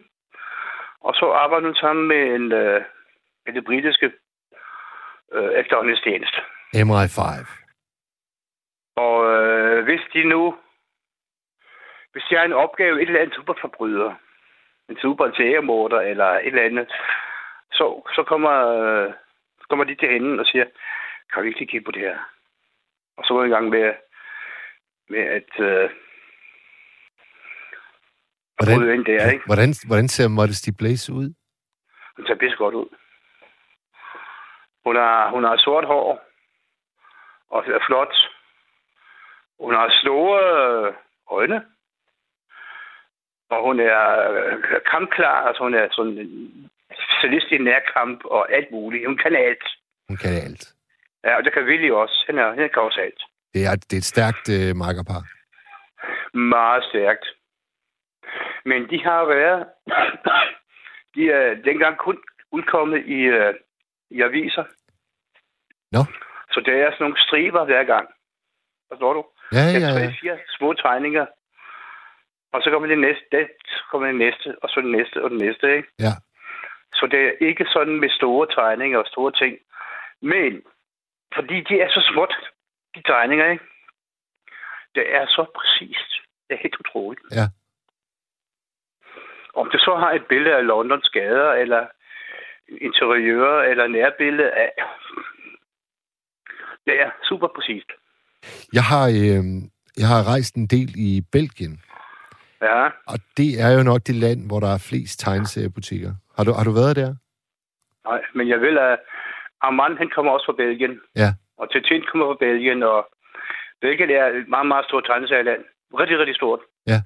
Og så arbejder hun sammen med en, øh, med det britiske øh, efterretningstjeneste. MI5. Og øh, hvis de nu... Hvis de har en opgave, et eller andet superforbryder, en super seriemorder eller et eller andet, så, så kommer, øh, så kommer de til hende og siger, kan vi ikke lige kigge på det her? Og så er vi i gang med, med at... Øh, at Hvordan, ind der, ikke? hvordan, hvordan ser Modesty Blaze ud? Hun ser pisse godt ud. Hun har, hun har sort hår. Og er flot. Hun har store øjne. Og hun er øh, kampklar. Altså hun er sådan en specialist i nærkamp og alt muligt. Hun kan alt. Hun kan alt. Ja, og det kan Willy også. Han, er, han kan også alt. Det er, det er et stærkt øh, makkerpar. Meget stærkt. Men de har været... [COUGHS] de er dengang kun udkommet i, øh, i aviser. Nå. Så det er sådan nogle striber hver gang. Forstår du? Ja, ja, er tre, ja. fire små tegninger. Og så kommer det næste, det kommer det næste, og så det næste, og det næste, ikke? Ja. Så det er ikke sådan med store tegninger og store ting. Men, fordi de er så småt, de tegninger, ikke? Det er så præcist. Det er helt utroligt. Ja. Om det så har et billede af Londons gader, eller interiører, eller nærbillede af... Det er super præcist. Jeg har, øh, jeg har rejst en del i Belgien, Ja. og det er jo nok det land, hvor der er flest tegneseriebutikker. Har du, har du været der? Nej, men jeg vil, at Armand, han kommer også fra Belgien. Ja. Og Tintin kommer fra Belgien, og Belgien er et meget, meget stort tegneserieland. Rigtig, rigtig stort. Ja.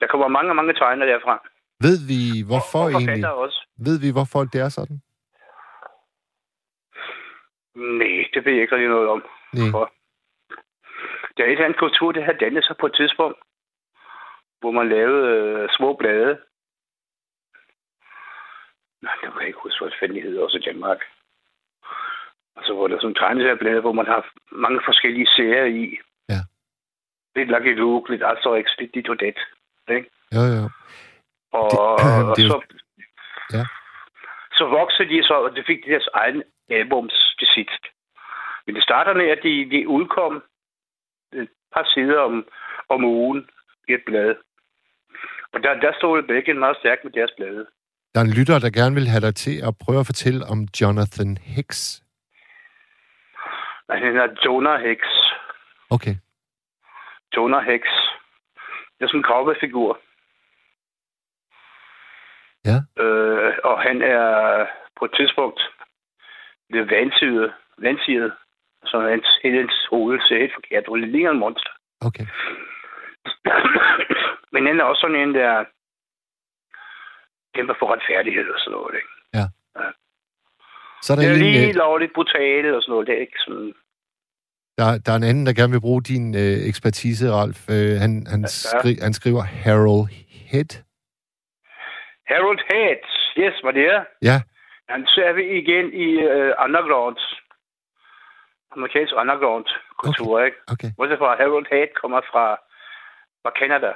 Der kommer mange, mange tegnere derfra. Ved vi, hvorfor og egentlig? også. Ved vi, hvorfor det er sådan? Nej, det ved jeg ikke rigtig noget om. Nej. For der er et eller andet kultur, det har dannet sig på et tidspunkt, hvor man lavede øh, små blade. Nej, det kan jeg ikke huske, hvad fanden det hedder også i Danmark. Og så var der sådan en tegneserieblade, hvor man har mange forskellige serier i. Ja. Lidt Lucky Luke, lidt Asterix, lidt dit og dat. Ikke? Jo, jo. Og, Det- det, [CLEARS THROAT] og det så, Ja. så voksede de så, og de fik deres egen albums til sidst. Men det starter med, at de, de udkom et par sider om, om ugen i et blad. Og der, der stod Belgien meget stærkt med deres blade. Der er en lytter, der gerne vil have dig til at prøve at fortælle om Jonathan Hicks. Han hedder Jonah Hex. Okay. Jonah Hex. Det er sådan en kravbefigur. Ja. Øh, og han er på et tidspunkt blevet vandsyget, vandsyget, så hans, hans hoved ser helt forkert ud. Det ligner en monster. Okay. [CLEARS THROAT] Men han er også sådan en, der kæmper for retfærdighed og sådan noget. Ikke? Så er der, Det er en, lige øh, lovligt brutale og sådan noget. Det er ikke sådan... der, der er en anden, der gerne vil bruge din øh, ekspertise, Ralf. Øh, han, han, Ja. skri, han skriver Harold Head. Harold Head. Yes, det er. Ja, Han ser vi igen i uh, underground. Amerikansk underground-kultur, okay. ikke? okay. Bortset fra, Harold Head kommer fra, fra Canada.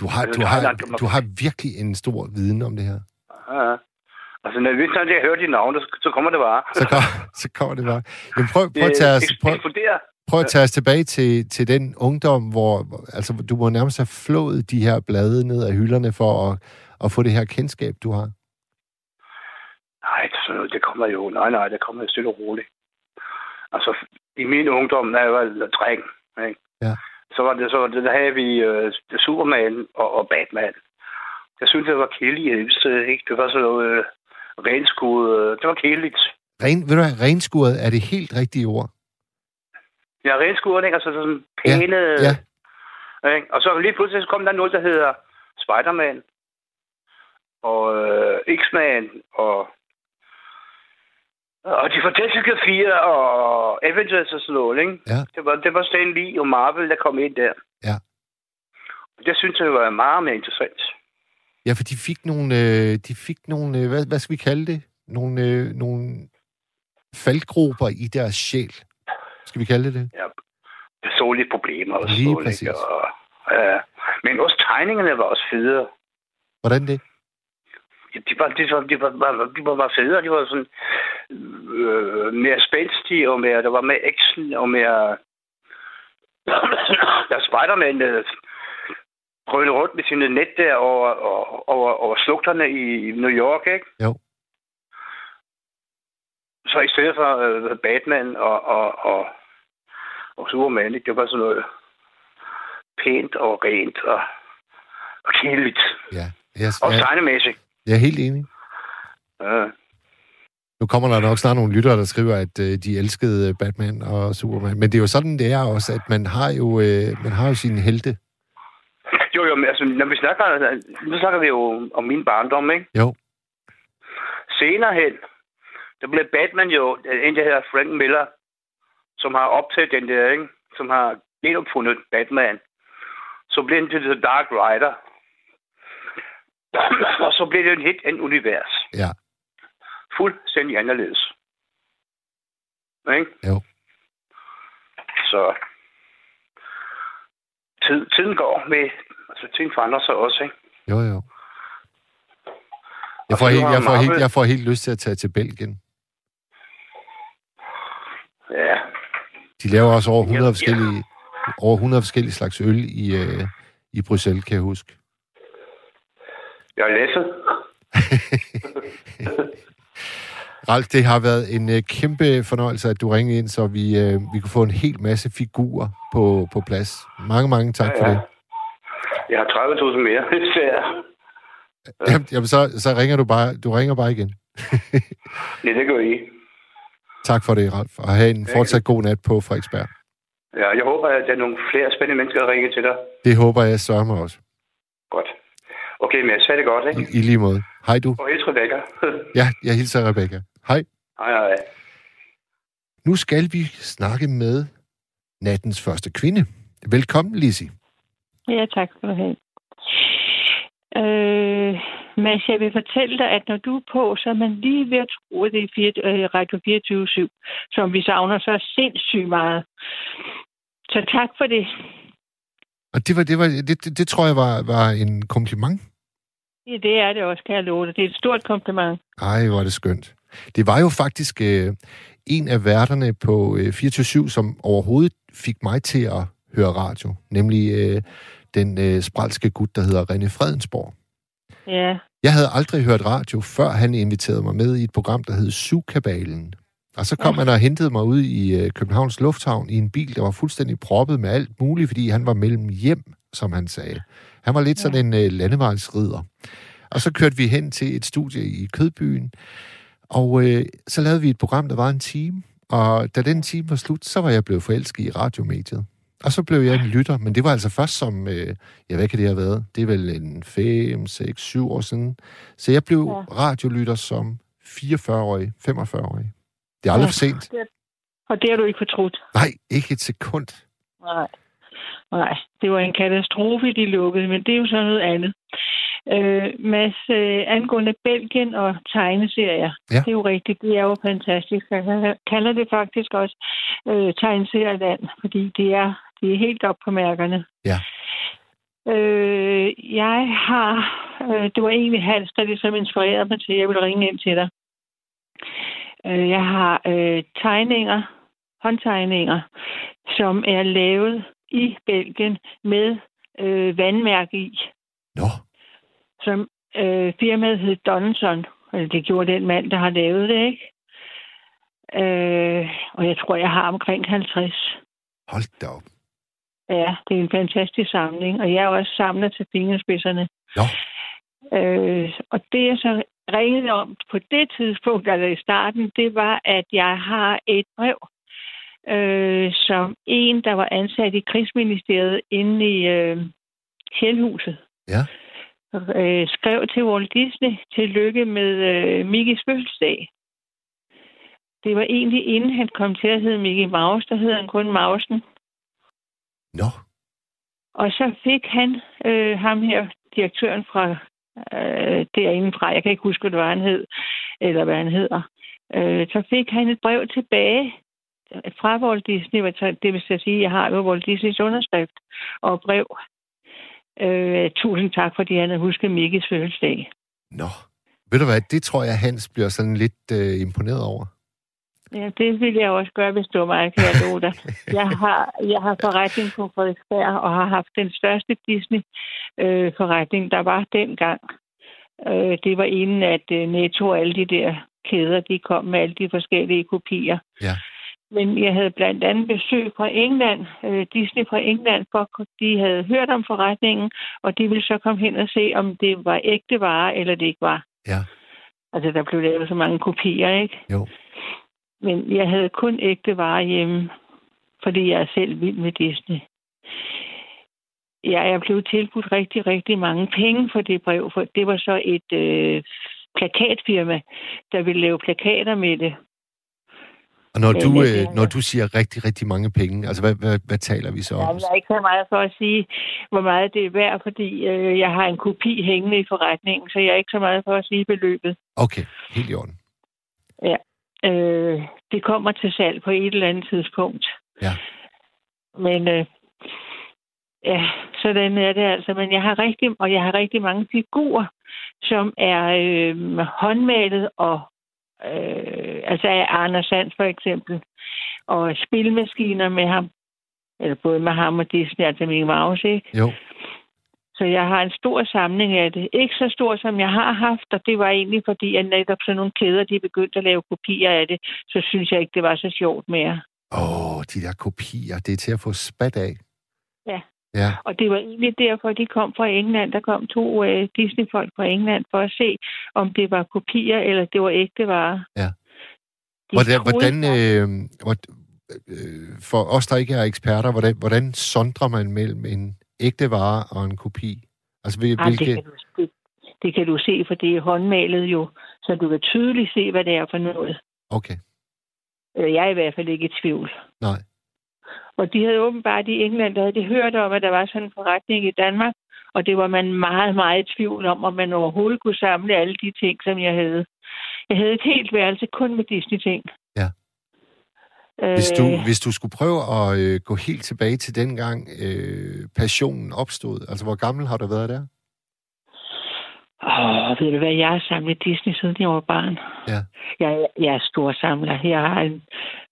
Du har, Altså, du, har, er langt- du har virkelig en stor viden om det her. Ja. Altså, når vi når jeg hører de navne, så, så kommer det bare. Så, kom, så kommer det bare. Jamen, prøv, prøv, at tage os, prøv. Prøv at tage os tilbage til, til den ungdom, hvor altså, du må nærmest have flået de her blade ned af hylderne for at, at få det her kendskab, du har. Nej, noget, det kommer jo. Nej, nej, det kommer jo stille og roligt. Altså, i min ungdom, da jeg var dreng, ikke? Ja. så var det så, det, der havde vi uh, Superman og, og Batman. Jeg synes, det var kedeligt. Ikke? Det var sådan noget uh, renskud. Uh, det var kedeligt. Ren, ved du hvad, renskuret er det helt rigtige ord. Ja, renskud, ikke? Altså sådan pæne... ja. Ikke? Og så lige pludselig så kom der noget, der hedder Spider-Man. Og uh, X-Man. Og og de fantastiske fire og Avengers og sådan noget, ikke? Ja. Det var, det var Stan Lee og Marvel, der kom ind der. Ja. Og det synes jeg var meget mere interessant. Ja, for de fik nogle, øh, de fik nogle øh, hvad, hvad skal vi kalde det? Nogle, øh, nogle faldgruber i deres sjæl. Skal vi kalde det det? Personlige problemer og Lige noget. præcis. Ikke? Og, ja. Men også tegningerne var også fede. Hvordan det? Ja, De var, de var, de var, var, de var bare federe. De var sådan øh, mere spændstige, og mere, der var mere action, og mere... [CLEARS THROAT] der er Spider-Man øh, rundt med sine net der over, over, over, over slugterne i New York, ikke? Jo. Så i stedet for øh, Batman og, og, og, og Superman, ikke? det var sådan noget pænt og rent og, og kedeligt. Ja, jeg, Og jeg, tegnemæssigt. jeg er helt enig. Ja. Nu kommer der nok snart nogle lyttere, der skriver, at øh, de elskede Batman og Superman. Men det er jo sådan, det er også, at man har jo, øh, man har jo sine helte. Jo, jo, men altså, når vi snakker, nu snakker vi jo om min barndom, ikke? Jo. Senere hen, der blev Batman jo, en der hedder Frank Miller, som har optaget den der, ikke? Som har genopfundet Batman. Så blev den til The Dark Rider. [CLEARS THROAT] og så blev det en helt andet univers. Ja. Fuldstændig anderledes. Ikke? Jo. Så tid, tiden går med, altså ting forandrer sig også, ikke? Jo, jo. Jeg får, helt, jeg, får helt, jeg får helt lyst til at tage til Belgien. Ja, De laver også over 100 Ja, forskellige, over 100 forskellige slags øl i, øh, i Bruxelles, kan jeg huske. jeg har læsset. [LAUGHS] Ralf, det har været en øh, kæmpe fornøjelse, at du ringede ind, så vi, øh, vi kunne få en hel masse figurer på, på plads. Mange, mange tak for Ja, ja. det. Jeg har 30.000 mere, er. Jamen, jamen så, så ringer du bare, du ringer bare igen. Ja, det gør I. Tak for det, Ralf, og have en fortsat god nat på Frederiksberg. Ja, jeg håber, at der er nogle flere spændende mennesker, der ringer til dig. Det håber jeg sørger mig også. Godt. Okay, men jeg sagde det godt, ikke? I, I lige måde. Hej du. Og hils Rebecca. [LAUGHS] Ja, jeg hilser Rebecca. Hej. hej, hej. Nu skal vi snakke med nattens første kvinde. Velkommen, Lisi. Ja, tak skal du have. Øh, Mads, jeg vil fortælle dig, at når du er på, så er man lige ved at tro, at det er øh, Radio 24-7, som vi savner så sindssygt meget. Så tak for det. Og det, var, det, var, det, det, det tror jeg var, var en kompliment. Ja, det er det også, kan jeg love dig. Det er et stort kompliment. Ej, hvor er det skønt. Det var jo faktisk øh, en af værterne på øh, 24 som overhovedet fik mig til at høre radio. Nemlig øh, den øh, spralske gut, der hedder René Fredensborg. Ja, Jeg havde aldrig hørt radio, før han inviterede mig med i et program, der hed Sugkabalen. Og så kom Ja. han og hentede mig ud i øh, Københavns Lufthavn i en bil, der var fuldstændig proppet med alt muligt, fordi han var mellem hjem, som han sagde. Han var lidt Ja. sådan en øh, landevejsrider. Og så kørte vi hen til et studie i Kødbyen, og øh, så lavede vi et program, der var en time. Og da den time var slut, så var jeg blevet forelsket i radiomediet. Og så blev jeg en lytter, men det var altså først som, øh, ja, hvad kan det have været? Det er vel en 5, 6, 7 år siden. Så jeg blev Ja. radiolytter som 44-årig, 45-årig. Det er aldrig for sent. og det har du ikke fortrudt. Nej, ikke et sekund. Nej. Nej, det var en katastrofe, de lukkede, men det er jo så noget andet. Øh, Mads, øh, angående Belgien og tegneserier, Ja. det er jo rigtigt, det er jo fantastisk. Jeg kalder det faktisk også øh, tegneserieland, fordi det er, det er helt op på mærkerne. Ja. Øh, jeg har, øh, det var egentlig Hans, der ligesom inspirerede mig til, at jeg ville ringe ind til dig. Øh, jeg har øh, tegninger, håndtegninger, som er lavet i Belgien med øh, vandmærke i, Nå, som øh, firmaet hed Donson. Altså, det gjorde den mand, der har lavet det, ikke? Øh, og jeg tror, jeg har omkring 50. hold da op. Ja, det er en fantastisk samling, og jeg er også samler til fingerspidserne. Nå. Øh, og det, jeg så ringede om på det tidspunkt, eller i starten, det var, at jeg har et brev, øh, som en, der var ansat i krigsministeriet inde i øh, Sjælhuset, Ja. øh, skrev til Walt Disney tillykke med øh, Mickeys fødselsdag. Det var egentlig inden han kom til at hedde Mickey Mouse, der hed han kun Mausen. Nå, Og så fik han, øh, ham her, direktøren fra øh, derinde fra, jeg kan ikke huske, hvad han hed, eller hvad han hedder, øh, så fik han et brev tilbage fra Walt Disney, det vil sige, at jeg har jo Walt Disneys underskrift og brev. Øh, tusind tak, fordi han havde husket Mikkes fødselsdag. nå. Ved du hvad, det tror jeg, Hans bliver sådan lidt øh, imponeret over. Ja, det ville jeg også gøre, hvis det var mig, kan jeg love dig. [LAUGHS] Jeg har, jeg har forretning på Frederiksberg, og har haft den største Disney-forretning, der var dengang. Øh, det var inden, at øh, Netto og alle de der kæder, de kom med alle de forskellige kopier. Ja. Men jeg havde blandt andet besøg fra England, øh, Disney fra England, for de havde hørt om forretningen, og de ville så komme hen og se, om det var ægte varer, eller det ikke var. Ja. Altså, der blev lavet så mange kopier, ikke? Jo. Men jeg havde kun ægte varer hjemme, fordi jeg er selv vild med Disney. Ja, jeg blev tilbudt rigtig, rigtig mange penge for det brev, for det var så et øh, plakatfirma, der ville lave plakater med det. Og når Ja, du, er øh, når du siger rigtig, rigtig mange penge, altså hvad, hvad, hvad taler vi så Ja, om? jeg er ikke så meget for at sige, hvor meget det er værd, fordi øh, jeg har en kopi hængende i forretningen, så jeg er ikke så meget for at sige beløbet. Okay, helt i orden. Øh, det kommer til salg på et eller andet tidspunkt. Ja. Men øh, ja, sådan er det altså. Men jeg har rigtig, og jeg har rigtig mange figurer, som er øh, håndmalet og øh, altså af Anders Sand for eksempel, og spilmaskiner med ham, eller både med ham og Disney, altså Mickey Mouse, ikke? Jo. Så jeg har en stor samling af det. Ikke så stor, som jeg har haft, og det var egentlig fordi, at netop sådan nogle kæder, de begyndte at lave kopier af det, så synes jeg ikke, det var så sjovt mere. Åh, oh, de der kopier, det er til at få spat af. Ja. Ja, Og det var egentlig derfor, de kom fra England. Der kom to øh, Disney-folk fra England for at se, om det var kopier, eller det var ægte varer. Ja. De hvordan, troede hvordan øh, hvor, øh, for os, der ikke er eksperter, hvordan, hvordan sondrer man mellem en ægte vare og en kopi? Altså, hvil, Ej, hvilke... det, kan du, det, det kan du se, for det er håndmalet jo, så du kan tydeligt se, hvad det er for noget. Okay, Øh, Jeg er i hvert fald ikke i tvivl. nej. Og de havde åbenbart i England, der havde de hørt om, at der var sådan en forretning i Danmark, og det var man meget, meget i tvivl om, om man overhovedet kunne samle alle de ting, som jeg havde. Jeg havde et helt værelse kun med Disney-ting. Øh, Hvis du, hvis du skulle prøve at øh, gå helt tilbage til dengang øh, passionen opstod, altså hvor gammel har du været der? Åh, ved du hvad, jeg har samlet Disney, siden jeg var barn. Ja. Jeg, jeg er stor samler. Jeg har en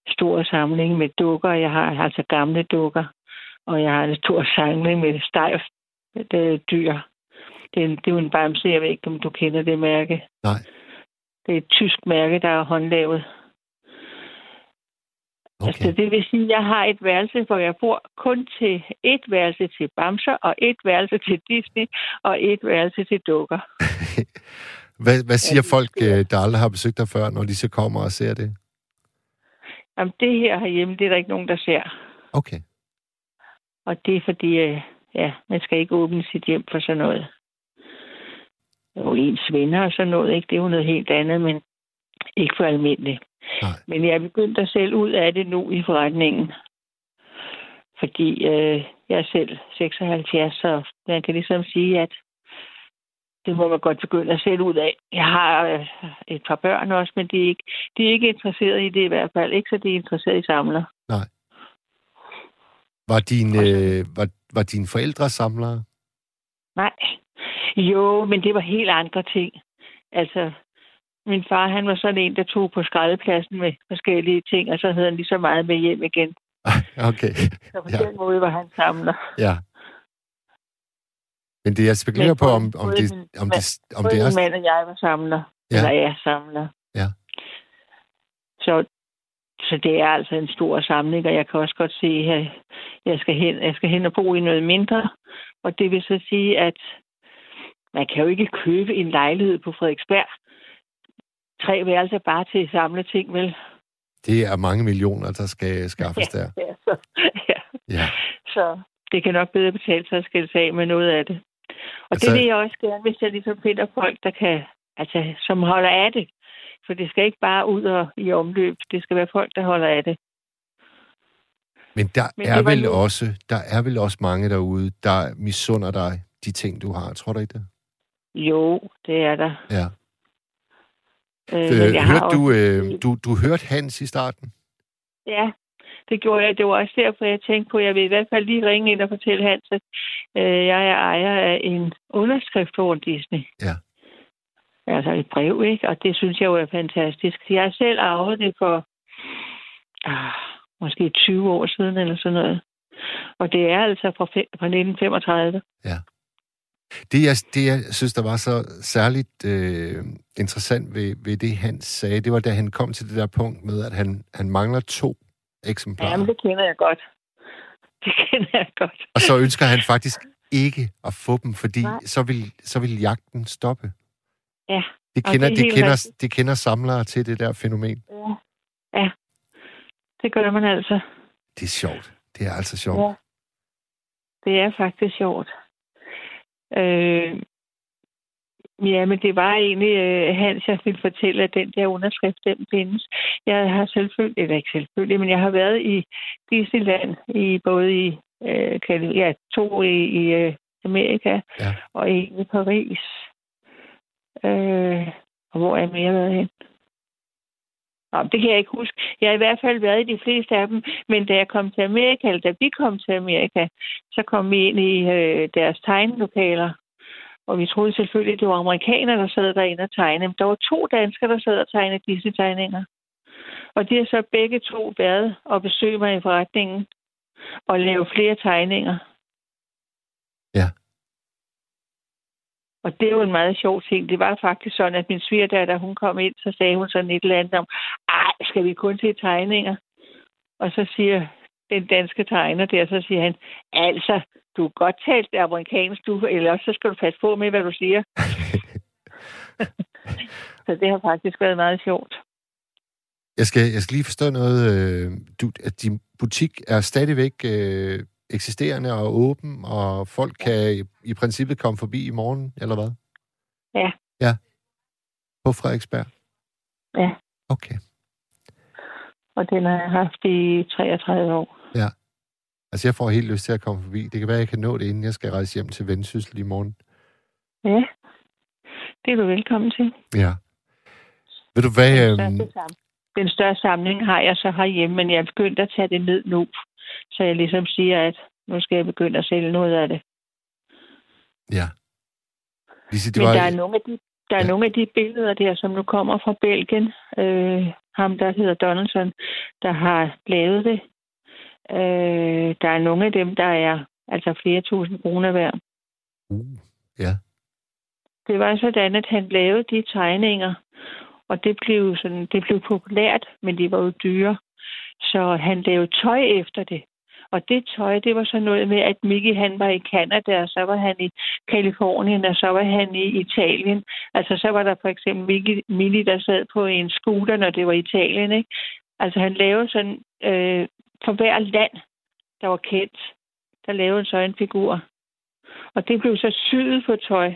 stor samling med dukker. Jeg har altså gamle dukker. Og jeg har en stor samling med stejf dyr. Det er, det er jo en bamse, jeg ved ikke, om du kender det mærke. Nej. Det er et tysk mærke, der er håndlavet. Okay. Altså, det vil sige, at jeg har et værelse, hvor jeg bor kun til et værelse til bamser, og et værelse til Disney, og et værelse til dukker. [LAUGHS] Hvad, hvad siger Ja, folk, øh, der aldrig har besøgt dig før, når de så kommer og ser det? Jamen, det her herhjemme, det er der ikke nogen, der ser. Okay. Og det er fordi, øh, ja, man skal ikke åbne sit hjem for sådan noget. Jo, ens venner og sådan noget, ikke? Det er jo noget helt andet, men ikke for almindeligt. Nej. Men jeg er begyndt at selv ud af det nu i forretningen. Fordi øh, jeg er selv 76, så man kan ligesom sige, at det må man godt begynde at selv ud af. Jeg har øh, et par børn også, men de er, ikke, de er ikke interesseret i det i hvert fald. Ikke så de er interesseret i samler. Var, din, øh, var, var dine forældre samlere? Nej. Jo, men det var helt andre ting. Altså, min far, han var sådan en, der tog på skraldepladsen med forskellige ting, og så havde han lige så meget med hjem igen. [LAUGHS] okay, Så på Ja. den måde var han samler. ja. Men det jeg spekulerer på, om, om, det, min om, det, om det min er... mand og jeg var samler. Ja. Eller er samler. Ja. Så, så det er altså en stor samling, og jeg kan også godt se, at jeg skal hen, jeg skal hen og bo i noget mindre. Og det vil så sige, at man kan jo ikke købe en lejlighed på Frederiksberg. Tre værelser bare til at samle ting, vel? Det er mange millioner, der skal [LAUGHS] skaffes der. Ja, så, ja. Ja. så det kan nok bedre betale sig at skille sig af med noget af det. Og Altså- det vil jeg også gerne, hvis jeg ligesom finder folk, der kan, altså, som holder af det. For det skal ikke bare ud og i omløb. Det skal være folk, der holder af det. Men der Men er vel nu- også der er vel også mange derude, der misunder dig de ting, du har. Tror du ikke det? Jo, det er der. Ja. Øh, Øh, hørte du, også- øh, du, du hørte Hans i starten? Ja, det gjorde jeg. Det var også derfor, jeg tænkte på, at jeg vil i hvert fald lige ringe ind og fortælle Hans, at øh, jeg er ejer af en underskrift Walt Disney. Ja. Altså et brev, ikke? Og det synes jeg jo er fantastisk. Jeg har selv arvet det for ah, måske 20 år siden eller sådan noget. Og det er altså fra, fra 1935. Det jeg, det, jeg synes, der var så særligt øh, interessant ved, ved det, han sagde, det var, da han kom til det der punkt med, at han, han mangler to eksemplarer. Jamen, det kender jeg godt. Det kender jeg godt. Og så ønsker han faktisk ikke at få dem, fordi Nej. så vil, så vil jagten stoppe. Ja, Det kender, det det, kender, rigtigt. det kender samlere til det der fænomen. Ja. ja. Det gør man altså. Det er sjovt. Det er altså sjovt. Ja. Det er faktisk sjovt. Øh, ja, men det var egentlig øh, Hans, jeg ville fortælle, at den der underskrift, den findes. Jeg har selvfølgelig, eller ikke selvfølgelig, men jeg har været i Disneyland, i både i øh, ja, to i, i øh, Amerika, Ja. og en i Paris. Øh, og hvor er jeg mere været hen? Nå, det kan jeg ikke huske. Jeg har i hvert fald været i de fleste af dem, men da jeg kom til Amerika, eller da vi kom til Amerika, så kom vi ind i øh, deres tegnelokaler. Og vi troede selvfølgelig, at det var amerikanere, der sad derinde og tegnede. Men der var to danskere, der sad og tegnede disse tegninger Og de har så begge to været og besøge mig i forretningen og lave flere tegninger. Ja. Og det var en meget sjov ting. Det var faktisk sådan, at min svigerdatter, hun kom ind, så sagde hun sådan et eller andet om, ej, skal vi kun se tegninger? Og så siger den danske tegner der, så siger han, altså, du er godt talt amerikansk, du, eller også så skal du passe på med, hvad du siger. [LAUGHS] så det har faktisk været meget sjovt. Jeg skal, jeg skal lige forstå noget. Øh, du, at din butik er stadigvæk øh, eksisterende og åben, og folk kan i, i princippet komme forbi i morgen, eller hvad? Ja. Ja. På Frederiksberg? Ja. Okay. Og den har jeg haft i 33 år. Ja. Altså, jeg får helt lyst til at komme forbi. Det kan være, at jeg kan nå det, inden jeg skal rejse hjem til Vendsyssel i morgen. Ja. Det er du velkommen til. Ja. Ved du hvad... Den Øhm, største, sam- den største samling har jeg så herhjemme, men jeg er begyndt at tage det ned nu. Så jeg ligesom siger, at nu skal jeg begynde at sælge noget af det. ja. Lise, det Men var... der er nogle af de, der er Ja. nogle af de billeder der, som nu kommer fra Belgien. Øh, ham, der hedder Donaldson, der har lavet det. Øh, der er nogle af dem, der er altså flere tusind kroner værd. Uh, ja. Det var sådan, at han lavede de tegninger, og det blev, sådan, det blev populært, men de var jo dyre. Så han lavede tøj efter det. Og det tøj, det var så noget med, at Mickey han var i Canada, og så var han i Kalifornien, og så var han i Italien. Altså så var der for eksempel Mickey, Minnie, der sad på en scooter, når det var Italien. Ikke? Altså han lavede sådan, øh, for hver land, der var kendt, der lavede han så en figur. Og det blev så syet på tøj.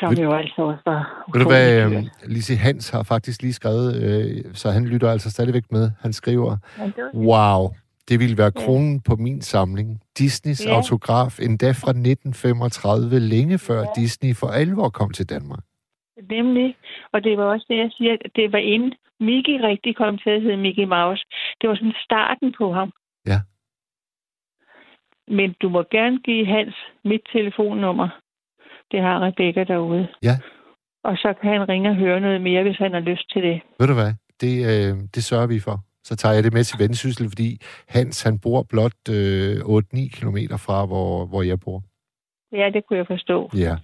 Som Ved- jo altså også var Ved du hvad, dyrt. Lise Hans har faktisk lige skrevet, øh, så han lytter altså stadigvæk med. Han skriver, var wow, det ville være Ja. kronen på min samling. Disneys Ja. autograf, endda fra 1935, længe før Ja. Disney for alvor kom til Danmark. Nemlig. Og det var også det, jeg siger, at det var inden Mickey rigtig kom til at hedde Mickey Mouse. Det var sådan starten på ham. Ja. Men du må gerne give Hans mit telefonnummer. Det har Rebecca derude. Ja. Og så kan han ringe og høre noget mere, hvis han har lyst til det. Ved du hvad, det, øh, det sørger vi for. Så tager jeg det med til Vendsyssel, fordi Hans, han bor blot øh, 8-9 kilometer fra, hvor, hvor jeg bor. Ja, det kunne jeg forstå. Ja.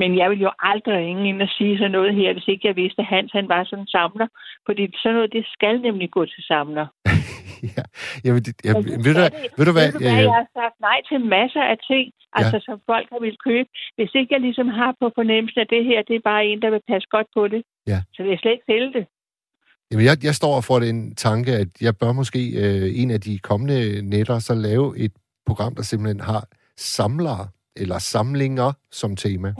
Men jeg ville jo aldrig ringe ind og sige sådan noget her, hvis ikke jeg vidste, at Hans han var sådan en samler. Fordi sådan noget, det skal nemlig gå til samler. [LAUGHS] ja. Det, jeg, Men det ved, du, det. ved du hvad? Ved du hvad, jeg har sagt nej til masser af ting, altså som folk har ville købe. Hvis ikke jeg ligesom har på fornemmelsen, at det her, det er bare en, der vil passe godt på det, Ja. så vil jeg slet ikke sælge det. Jamen, jeg, jeg står for den tanke, at jeg bør måske øh, en af de kommende netter så lave et program, der simpelthen har samlere eller samlinger som tema.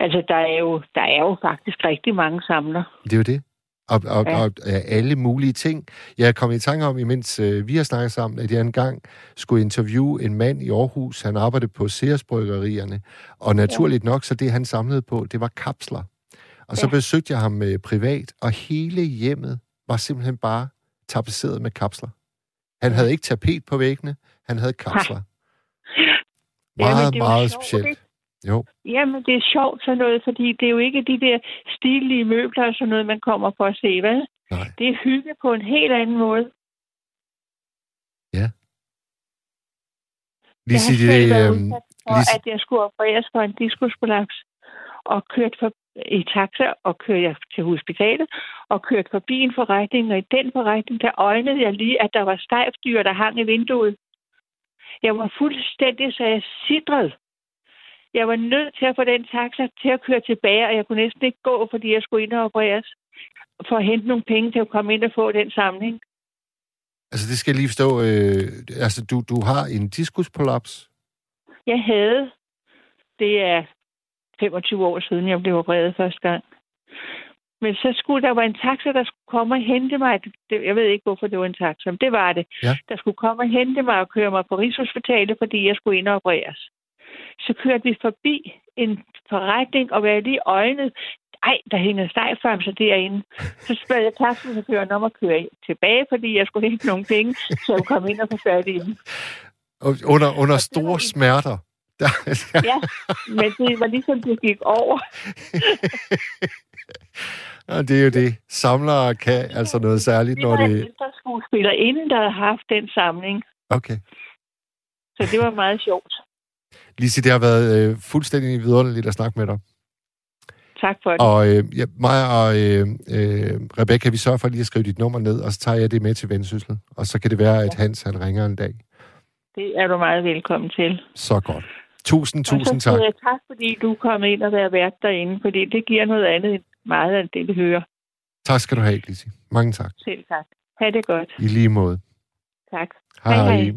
Altså, der er jo, der er jo faktisk rigtig mange samler. Det er jo det. Og, og, Ja. og alle mulige ting. Jeg er kommet i tanke om, imens øh, vi har snakket sammen, at jeg engang skulle interviewe en mand i Aarhus. Han arbejdede på Sears Bryggerierne. Og naturligt nok, så det han samlede på, det var kapsler. Og så Ja. besøgte jeg ham øh, privat, og hele hjemmet var simpelthen bare tapetseret med kapsler. Han havde ikke tapet på væggene, han havde kapsler. [LAUGHS] Jamen, Meget, jo meget specielt. Jo, Jamen, det er sjovt sådan noget, fordi det er jo ikke de der stilige møbler og sådan noget, man kommer for at se, vel? nej. Det er hygge på en helt anden måde. Lige jeg har det, øh, for, lige- at jeg skulle opereres for en diskusprolaps, og kørt for, i taxa, og kørte jeg til hospitalet, og kørte forbi en forretning, og i den forretning, der øjnede jeg lige, at der var stejfdyr, der hang i vinduet. Jeg var fuldstændig, så jeg sidrede. Jeg var nødt til at få den taxa til at køre tilbage, og jeg kunne næsten ikke gå, fordi jeg skulle ind og opereres, for at hente nogle penge til at komme ind og få den samling. altså det skal jeg lige forstå. Øh, altså, du, du har en diskusprolaps. Jeg havde, det er 25 år siden, jeg blev opereret første gang. Men så skulle der var en taxa, der skulle komme og hente mig. Jeg ved ikke, hvorfor det var en taxa, men det var det. Ja. Der skulle komme og hente mig og køre mig på Rigshospitalet, fordi jeg skulle ind og opereres. Så kørte vi forbi en forretning, og var lige øjnet. ej, der hænger stejfamser derinde. Så spørger jeg taxachaufføren om at køre tilbage, fordi jeg skulle hente nogle penge, så jeg komme ind og få fat i dem. Under, under store smerter. Der, [LAUGHS] ja, men det var ligesom, det gik over. ja, det er jo det. Samlere kan altså noget særligt, når det... Det var en skuespiller inden, der havde haft den samling. Okay. Så det var meget sjovt. Lise, det har været øh, fuldstændig vidunderligt at snakke med dig. Tak for det. Og øh, ja, mig og øh, øh, Rebecca, vi sørger for lige at skrive dit nummer ned, og så tager jeg det med til Vendsyssel. Og så kan det være, at Hans han ringer en dag. Det er du meget velkommen til. Så godt. Tusind, tusind tak. tak. tak, fordi du kom ind og været vært derinde, fordi det giver noget andet end meget af det, vi hører. Tak skal du have, Lise. Mange tak. Selv tak. Ha' det godt. I lige måde. Tak. Hej, hej. hej.